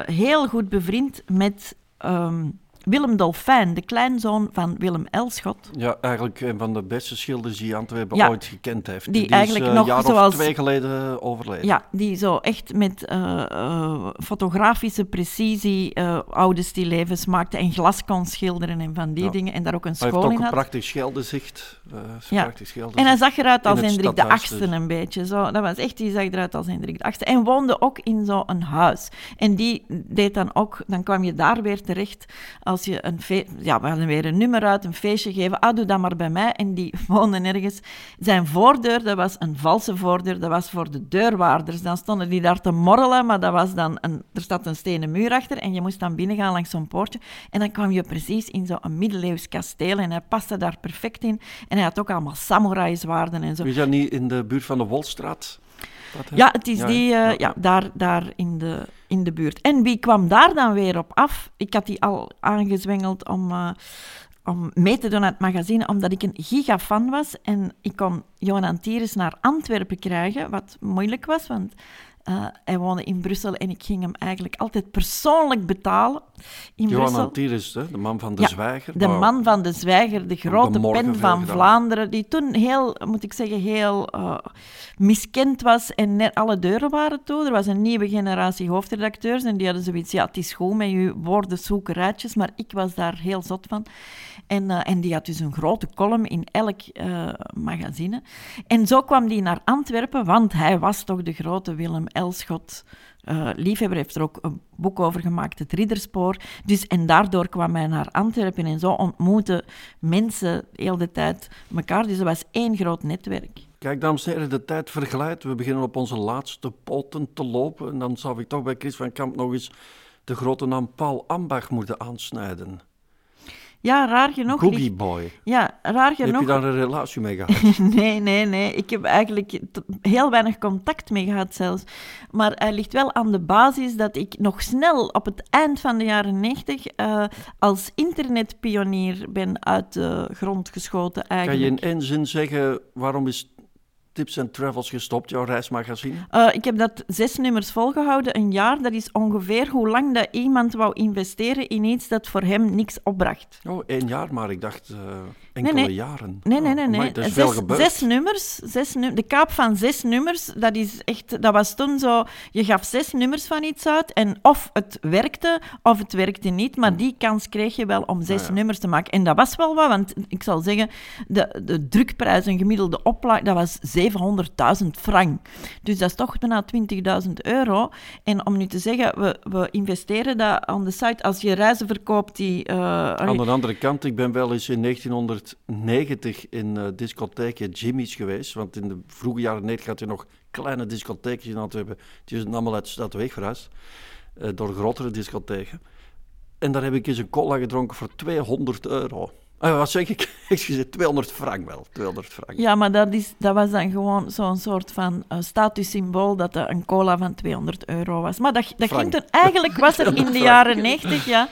heel goed bevriend met ehm, Willem Dolfijn, de kleinzoon van Willem Elschot. Ja, eigenlijk een van de beste schilders die Antwerpen Ja, ooit gekend heeft. die is eigenlijk eh, nog jaar zoals- of twee geleden overleden. Ja, die zo echt met eh, eh, fotografische precisie oude stillevens maakte en glas kon schilderen en van die Ja. dingen. En daar ook een Hij heeft school ook een had. prachtig scheldenzicht. eh Ja. prachtig. En hij zag eruit als Hendrik de stadhuis Achtste dus. een beetje. Zo, dat was echt, die zag eruit als Hendrik de Achtste. En woonde ook in zo'n huis. En die deed dan ook, dan kwam je daar weer terecht als je een feest, ja, we hadden weer een nummer uit, een feestje geven. Ah, doe dat maar bij mij. En die woonde nergens. Zijn voordeur, dat was een valse voordeur, dat was voor de deurwaarders. Dan stonden die daar te morrelen, maar dat was dan een, er staat een stenen muur achter en je moest dan binnengaan langs zo'n poortje. En dan kwam je precies in zo'n middeleeuws kasteel en hij paste daar perfect in. En hij had ook allemaal samurai-zwaarden en zo. Is dat niet in de buurt van de Wolstraat? Ja, het is Ja, die, Ja, ja, daar, daar in, de, in de buurt. En wie kwam daar dan weer op af? Ik had die al aangezwengeld om, eh, om mee te doen aan het magazine, omdat ik een gigafan was. En ik kon Johan Antires naar Antwerpen krijgen, wat moeilijk was, want eh, hij woonde in Brussel en ik ging hem eigenlijk altijd persoonlijk betalen in Johan Brussel. Antires, hè, de man van de Ja, zwijger. De man van de zwijger, de grote pen van. Vlaanderen, die toen heel, moet ik zeggen, heel eh, miskend was en net alle deuren waren toe. Er was een nieuwe generatie hoofdredacteurs en die hadden zoiets, ja, het is goed met je woordenzoekerijtjes, maar ik was daar heel zot van. En, eh, en die had dus een grote column in elk magazine. En zo kwam die naar Antwerpen, want hij was toch de grote Willem Elschot. eh, liefhebber heeft er ook een boek over gemaakt, Het Ridderspoor. Dus, en daardoor kwam hij naar Antwerpen en zo ontmoeten mensen heel de tijd elkaar. Dus dat was één groot netwerk. Kijk, dames en heren, de tijd verglijdt. We beginnen op onze laatste poten te lopen. En dan zou ik toch bij Chris van Kamp nog eens de grote naam Paul Ambach moeten aansnijden. Ja, raar genoeg. Boogie Boy. Ja, raar Heb genoeg. je daar een relatie mee gehad? Nee, nee, nee. Ik heb eigenlijk heel weinig contact mee gehad zelfs. Maar hij ligt wel aan de basis dat ik nog snel op het eind van de jaren 90 eh, als internetpionier ben uit de grond geschoten Kan je eigenlijk. in één zin zeggen, waarom is Tips and Travels gestopt, jouw reismagazine? Eh, ik heb dat zes nummers volgehouden, een jaar. Dat is ongeveer hoe lang dat iemand wou investeren in iets dat voor hem niks opbracht. Oh, één jaar, maar ik dacht eh, enkele nee. jaren. Nee, nee, Oh, nee. nee. amai, is Zes, gebeurd. zes nummers. Zes nu de kaap van zes nummers, dat, is echt, dat was toen zo... Je gaf zes nummers van iets uit en of het werkte of het werkte niet. Maar die kans kreeg je wel om zes Ah, ja. nummers te maken. En dat was wel wat, want ik zal zeggen, de, de drukprijs, een gemiddelde oplaag, dat was 700.000 frank. Dus dat is toch bijna 20.000 euro. En om nu te zeggen, we, we investeren dat aan de site. Als je reizen verkoopt die... eh, Aan de andere kant, ik ben wel eens in 1990 in eh discotheekje Jimmy's geweest. Want in de vroege jaren 90 had je nog kleine discotheekjes in Antwerpen. Die zijn allemaal uit de stad weg verhuisd. eh, door grotere discotheken. En daar heb ik eens een cola gedronken voor 200 euro. Eh, wat zeg ik? Excuseer, 200 frank wel. 200 frank. Ja, maar dat, is, dat was dan gewoon zo'n soort van eh, statussymbool dat er een cola van 200 euro was. Maar dat, dat ging toen... Eigenlijk was er in de jaren 90, ja...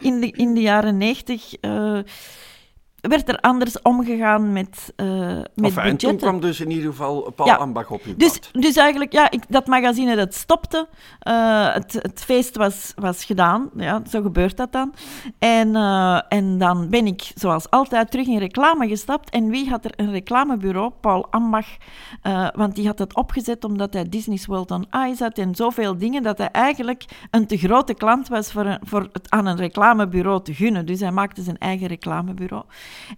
in, de, in de jaren 90 eh, werd er anders omgegaan met, eh met Enfin, en toen kwam dus in ieder geval Paul Ja. Ambach op je Dus, pad. dus eigenlijk, ja, ik, dat magazine dat stopte. Eh, het, het feest was, was gedaan. Ja, zo gebeurt dat dan. En, eh, en dan ben ik, zoals altijd, terug in reclame gestapt. En wie had er een reclamebureau? Paul Ambach. Want die had het opgezet omdat hij Disney's World on Ice had en zoveel dingen, dat hij eigenlijk een te grote klant was voor, een, voor het aan een reclamebureau te gunnen. Dus hij maakte zijn eigen reclamebureau.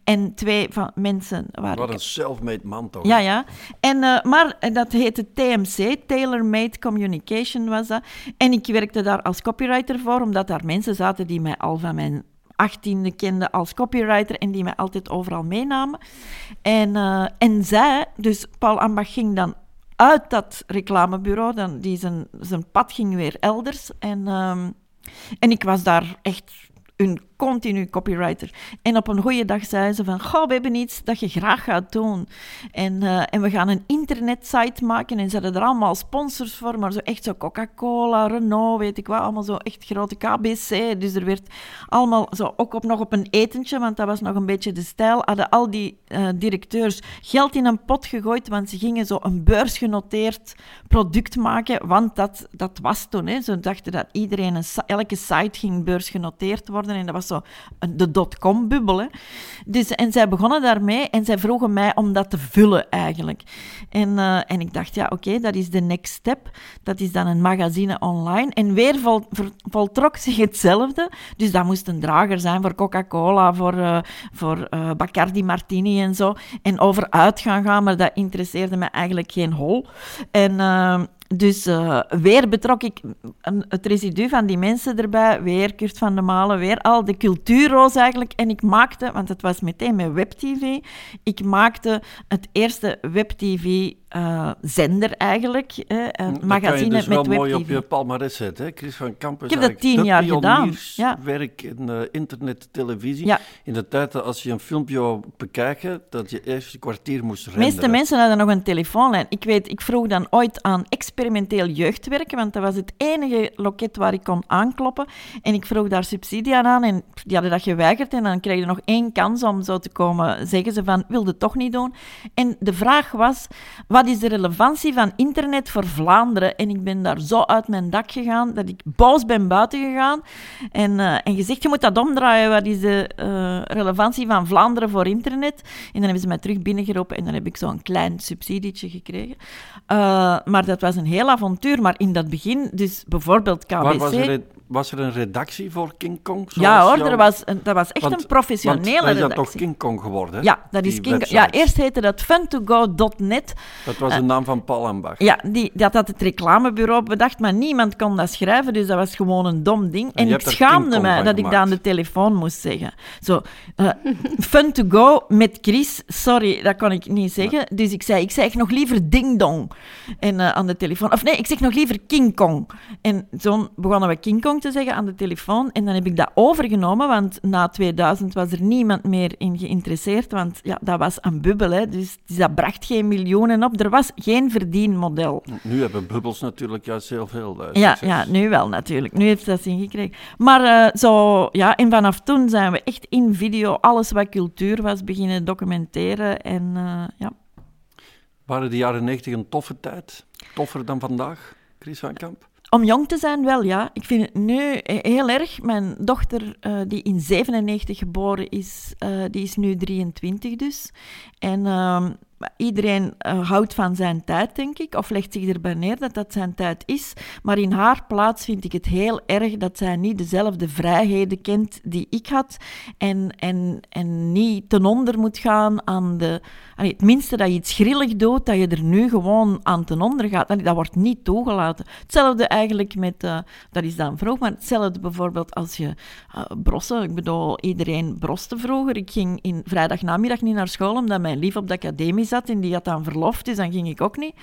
En twee van mensen waren... Wat een self-made man toch? Ja, ja. En, eh, maar eh, dat heette TMC, Tailor Made Communication was dat. En ik werkte daar als copywriter voor, omdat daar mensen zaten die mij al van mijn achttiende kenden als copywriter en die mij altijd overal meenamen. En, eh, en zij, dus Paul Ambach ging dan uit dat reclamebureau, dan, die zijn, zijn pad ging weer elders. En, ehm, en ik was daar echt een continu copywriter. En op een goede dag zei ze van, goh, we hebben iets dat je graag gaat doen. En, eh, en we gaan een internetsite maken. En ze hadden er allemaal sponsors voor, maar zo echt zo Coca-Cola, Renault, weet ik wat, allemaal zo echt grote KBC. Dus er werd allemaal zo ook op, nog op een etentje, want dat was nog een beetje de stijl, hadden al die eh, directeurs geld in een pot gegooid, want ze gingen zo een beursgenoteerd product maken, want dat, dat was toen. Hè. Ze dachten dat iedereen, een, elke site ging beursgenoteerd worden en dat was zo de dotcom-bubbel. Dus, en zij begonnen daarmee en zij vroegen mij om dat te vullen eigenlijk. En, eh, en ik dacht, ja, oké, dat is de next step. Dat is dan een magazine online. En weer vol, voltrok zich hetzelfde. Dus dat moest een drager zijn voor Coca-Cola, voor, eh, voor eh, Bacardi Martini en zo. En over uit gaan gaan, maar dat interesseerde me eigenlijk geen hol. En... dus eh, weer betrok ik een- het residu van die mensen erbij, weer Kurt van de Malen, weer al de cultuurroos eigenlijk. En ik maakte, want het was meteen met webtv, ik maakte het eerste webtv-zender eigenlijk, eh, een Dat kan magazine je dus wel met mooi op je palmarès zetten, hè? Chris van Kampen Ik heb dat tien de jaar gedaan, pionierswerk in eh, internet, televisie. Ja. In de tijd dat als je een filmpje wou bekijken, dat je eerst een kwartier moest De renderen. meeste mensen hadden nog een telefoonlijn. Ik weet, ik vroeg dan ooit aan experimenteel jeugdwerken, want dat was het enige loket waar ik kon aankloppen. En ik vroeg daar subsidie aan aan en die hadden dat geweigerd. En dan kreeg je nog één kans om zo te komen zeggen ze van, wilde toch niet doen. En de vraag was, wat is de relevantie van internet voor Vlaanderen? En ik ben daar zo uit mijn dak gegaan, dat ik boos ben buiten gegaan. En, eh, en gezegd, je moet dat omdraaien, wat is de eh, relevantie van Vlaanderen voor internet? En dan hebben ze mij terug binnengeroepen en dan heb ik zo'n klein subsidietje gekregen. Eh, maar dat was een heel avontuur. Maar in dat begin, dus bijvoorbeeld KBC... Was, er, een- was er een redactie voor King Kong? ja hoor, er was een, dat was echt Want- een professionele dan is dat toch redactie. King Kong geworden? hè? Ja, dat is Die King... Ja, eerst heette dat fun2go.net. Dat was de naam van Paul Ambach. Ja, die, dat had het reclamebureau bedacht, maar niemand kon dat schrijven, dus dat was gewoon een dom ding. En, ik schaamde mij van dat ik dat aan de telefoon moest zeggen. Zo, eh, fun to go met Chris, sorry, dat kon ik niet zeggen. Dus ik zei, ik zeg nog liever ding dong en, eh, aan de telefoon. Of nee, ik zeg nog liever King Kong. En zo begonnen we King Kong te zeggen aan de telefoon. En dan heb ik dat overgenomen, want na 2000 was er niemand meer in geïnteresseerd. Want ja, dat was een bubbel, hè. Dus, dus dat bracht geen miljoenen op. Er was geen verdienmodel. Nu hebben bubbels natuurlijk juist heel veel Ja, succes. ja, nu wel natuurlijk. Nu heeft ze dat zin gekregen. Maar eh, zo, ja, en vanaf toen zijn we echt in video alles wat cultuur was beginnen documenteren. En eh, ja, Waren de jaren 90 een toffe tijd? Toffer dan vandaag, Chris van Kamp? Om jong te zijn, wel ja. Ik vind het nu heel erg. Mijn dochter, eh, die in 97 geboren is, die is nu 23 dus. En iedereen eh, houdt van zijn tijd, denk ik, of legt zich erbij neer dat dat zijn tijd is. Maar in haar plaats vind ik het heel erg dat zij niet dezelfde vrijheden kent die ik had en, en, en niet ten onder moet gaan aan de... allee, het minste dat je iets grillig doet, dat je er nu gewoon aan ten onder gaat. Dat wordt niet toegelaten. Hetzelfde eigenlijk met... eh, dat is dan vroeg, maar hetzelfde bijvoorbeeld als je eh, brossen... Ik bedoel, iedereen broste vroeger. Ik ging in vrijdagnamiddag niet naar school, omdat mijn lief op de academie zat en die had dan verlof, dus dan ging ik ook niet.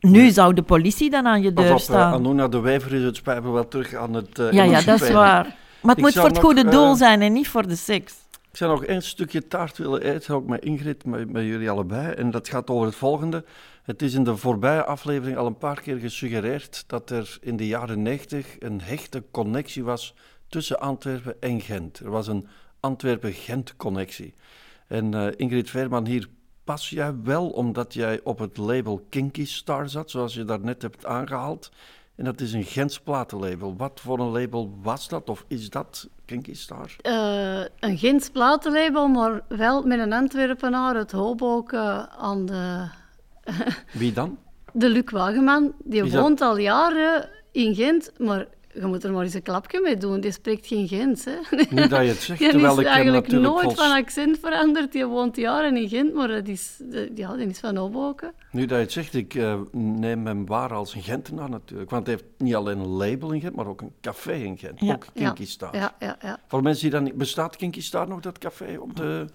Nu zou de politie dan aan je deur op, eh, staan. Anona de Wijver is het spijt me wel terug aan het eh ja, ja, dat is waar. Maar het Ik moet voor het goede eh, doel zijn en niet voor de seks. Ik zou nog één stukje taart willen eten, ook met Ingrid, met, met jullie allebei. En dat gaat over het volgende. Het is in de voorbije aflevering al een paar keer gesuggereerd dat er in de jaren 90 een hechte connectie was tussen Antwerpen en Gent. Er was een Antwerpen-Gent-connectie. En eh, Ingrid Veerman, hier pas jij wel omdat jij op het label Kinky Star zat, zoals je daarnet hebt aangehaald. En dat is een Gents platenlabel. Wat voor een label was dat, of is dat Kinky Star? Eh, een Gens platenlabel, maar wel met een Antwerpenaar uit Hoboken aan de, Wie dan? de Luc Wageman. Die Is dat- woont al jaren in Gent, maar je moet er maar eens een klapje mee doen. Die spreekt geen Gens, hè. Nu dat je het zegt, Die terwijl is ik hem eigenlijk nooit volst- van accent veranderd. Die woont jaren in Gent, maar dat is, de- ja, die is van Hoboken. Nu dat je het zegt, ik eh, neem hem waar als een Gentenaar natuurlijk. Want hij heeft niet alleen een label in Gent, maar ook een café in Gent. Ja. Ook Kinky Star. Ja, ja, ja. Voor mensen die dan niet... Bestaat Kinky Star nog, dat café? Op de...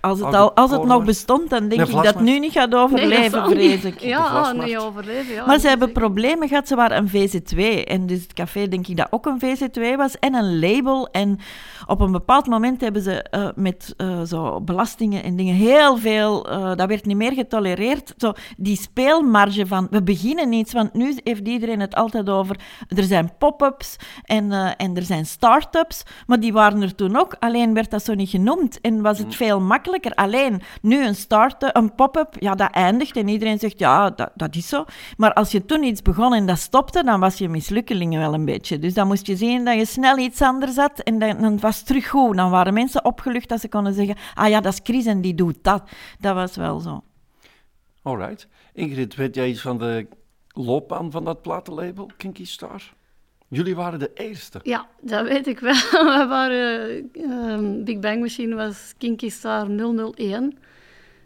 Als het, al, als het nog bestond, dan denk Nee, ik dat nu niet gaat Nee, overleven, zal vrees niet. ik. Ja, niet overleven. Ja, Maar ze hebben problemen gehad. Ze waren een VZ2. En dus het café, denk ik, dat ook een VZ2 was. En een label. En op een bepaald moment hebben ze eh, met eh, zo belastingen en dingen heel veel... eh, dat werd niet meer getolereerd. Zo, die speelmarge van... We beginnen iets, want nu heeft iedereen het altijd over... Er zijn pop-ups en, en er zijn start-ups. Maar die waren er toen ook. Alleen werd dat zo niet genoemd. En was het veel makkelijker. Alleen, nu een start een pop-up, ja, dat eindigt. En iedereen zegt, ja, dat, dat is zo. Maar als je toen iets begon en dat stopte, dan was je mislukkeling wel een beetje. Dus dan moest je zien dat je snel iets anders had. En dan, dan was het terug goed. Dan waren mensen opgelucht dat ze konden zeggen, ah ja, dat is Chris en die doet dat. Dat was wel zo. Alright. Ingrid, weet jij iets van de loopbaan van dat platenlabel, Kinky Star? Jullie waren de eerste. Ja, dat weet ik wel. We waren, ehm, Big Bang Machine was Kinky Star 001.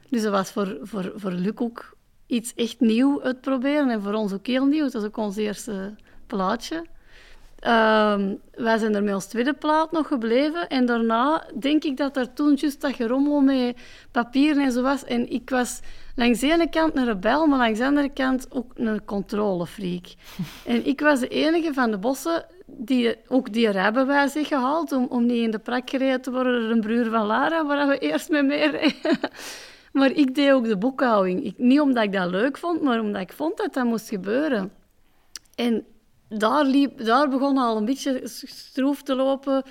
Dus dat was voor, voor, voor Luc ook iets echt nieuw uitproberen. En voor ons ook heel nieuw. Dat was ook ons eerste plaatje. Ehm, wij zijn er met ons tweede plaat nog gebleven. En daarna denk ik dat er toen juist dat gerommel met papieren en zo was. En ik was langs de ene kant een rebel, maar langs de andere kant ook een controlefreak. en ik was de enige van de bossen die ook die rijbewijs heeft gehaald om, om niet in de prak gereden te worden door een broer van Lara, waar we eerst mee mee reden. Maar ik deed ook de boekhouding. Ik, niet omdat ik dat leuk vond, maar omdat ik vond dat dat moest gebeuren. En daar, liep, daar begon al een beetje stroef te lopen.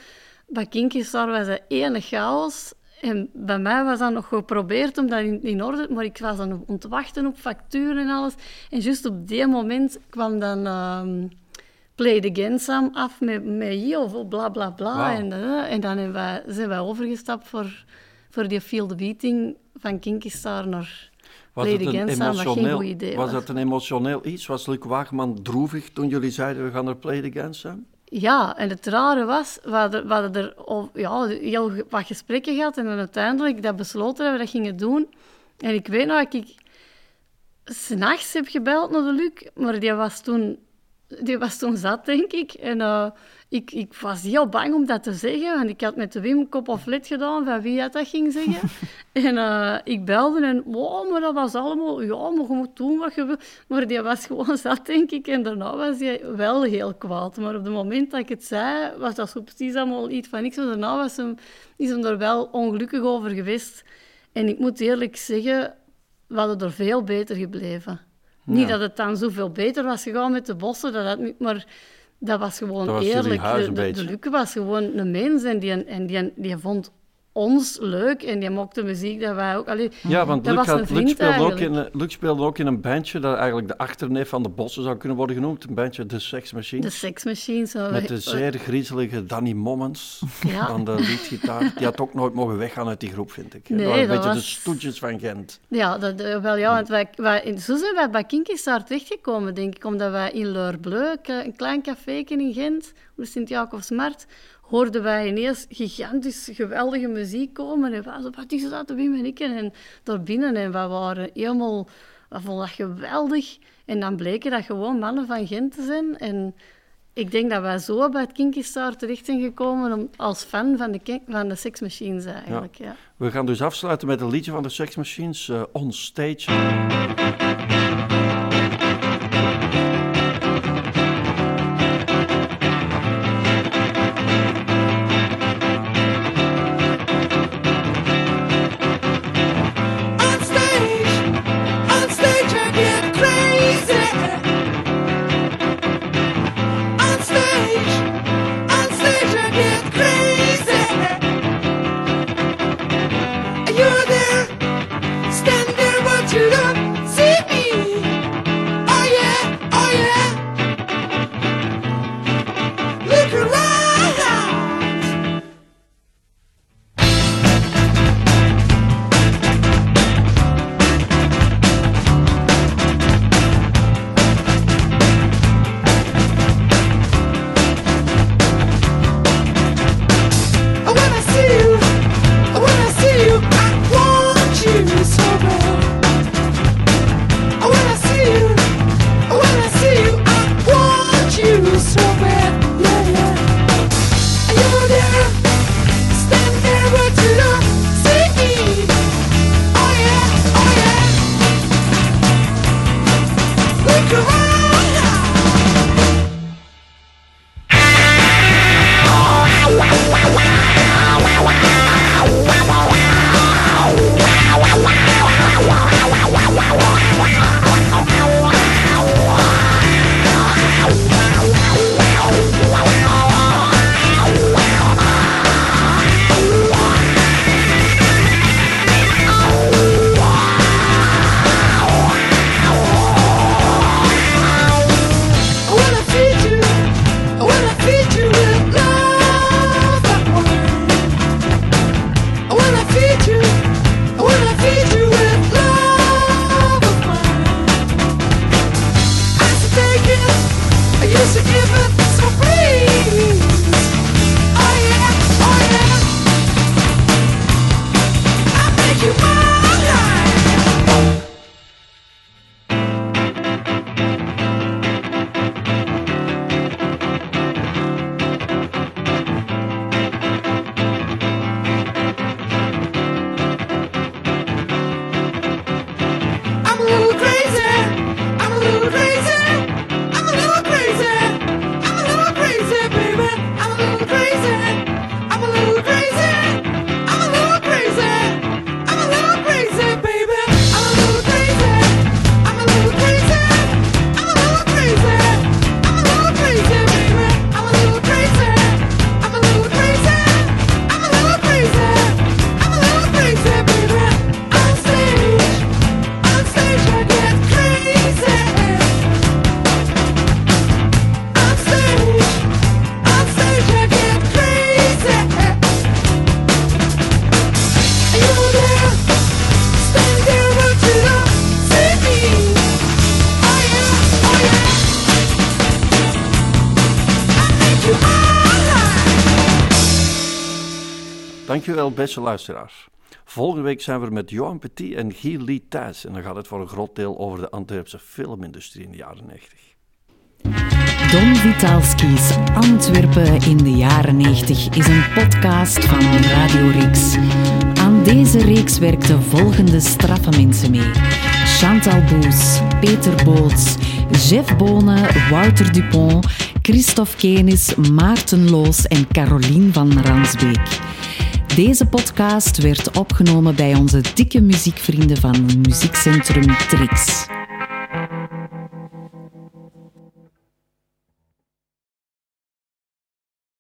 Bij Kinky Star was dat ene chaos. En bij mij was dat nog geprobeerd om dat in, in orde... Maar ik was dan om te wachten op facturen en alles. En juist op die moment kwam dan... ehm, Play the Again Sam af met, met je of bla bla bla. En, eh, en dan wij, zijn wij overgestapt voor, voor die the Beating van Kinky Star naar Was het een geen emotioneel, idee was dat een emotioneel iets? Was Luc Wageman droevig toen jullie zeiden we gaan naar Play It Again, Sam? Ja, en het rare was, we hadden, we hadden er al, ja, heel wat gesprekken gehad en dan uiteindelijk dat besloten dat we dat gingen doen. En ik weet nog dat ik s'nachts heb gebeld naar de Luc, maar die was toen, die was toen zat, denk ik. En eh, ik, ik was heel bang om dat te zeggen, want ik had met de Wim kop of lid gedaan van wie dat, dat ging zeggen. en eh, ik belde en, wow, maar dat was allemaal, ja, maar je moet doen wat je wil. Maar die was gewoon zat, denk ik. En daarna was hij wel heel kwaad. Maar op het moment dat ik het zei, was dat zo precies allemaal iets van niks. Maar daarna was hem, is hem er wel ongelukkig over geweest. En ik moet eerlijk zeggen, we hadden er veel beter gebleven. Niet dat het dan zoveel beter was gegaan met de bossen, dat had niet, maar dat was gewoon Dat was jullie eerlijk. De, de. Luc was gewoon een mens en die, en die, die vond ons leuk en die mocht de muziek dat wij ook... Allee, Ja, want dat Luc, was een had, Luc, speelde ook in, eh, Luc speelde ook in een bandje dat eigenlijk de achterneef van de Bossen zou kunnen worden genoemd. Een bandje The Sex Machine. De Sex Machine. Zo, Met de zeer griezelige Danny Mommens Ja. aan de liedgitaar. Die had ook nooit mogen weggaan uit die groep, vind ik. Nee, dat waren een dat beetje de stoetjes van Gent. Ja, dat, eh, wel ja, want wij, wij, in- zo zijn wij bij Kinky Star terechtgekomen, denk ik. Omdat wij in Leurbleu, eh, een klein café in Gent, op de Sint-Jacobsmarkt, hoorden wij ineens gigantisch geweldige muziek komen. En wat is dat, Wim en ik? En daar binnen, en wij waren helemaal... We vonden dat geweldig. En dan bleken dat gewoon mannen van Gent te zijn. En ik denk dat wij zo bij het Kinky Star terecht zijn gekomen om, als fan van de, van de Sex Machines eigenlijk. Ja. We gaan dus afsluiten met een liedje van de Sex Machines, eh, On Stage. Beste luisteraars. Volgende week zijn we met Johan Petit en Guy Lee. En dan gaat het voor een groot deel over de Antwerpse filmindustrie in de jaren 90. Don Vitalski's Antwerpen in de jaren 90 is een podcast van Radio Rix. Aan deze reeks werkten volgende straffe mensen mee. Chantal Boes, Peter Boots, Jeff Bonen, Wouter Dupont, Christophe Kenis, Maarten Loos en Caroline van Ransbeek. Deze podcast werd opgenomen bij onze dikke muziekvrienden van Muziekcentrum Trix.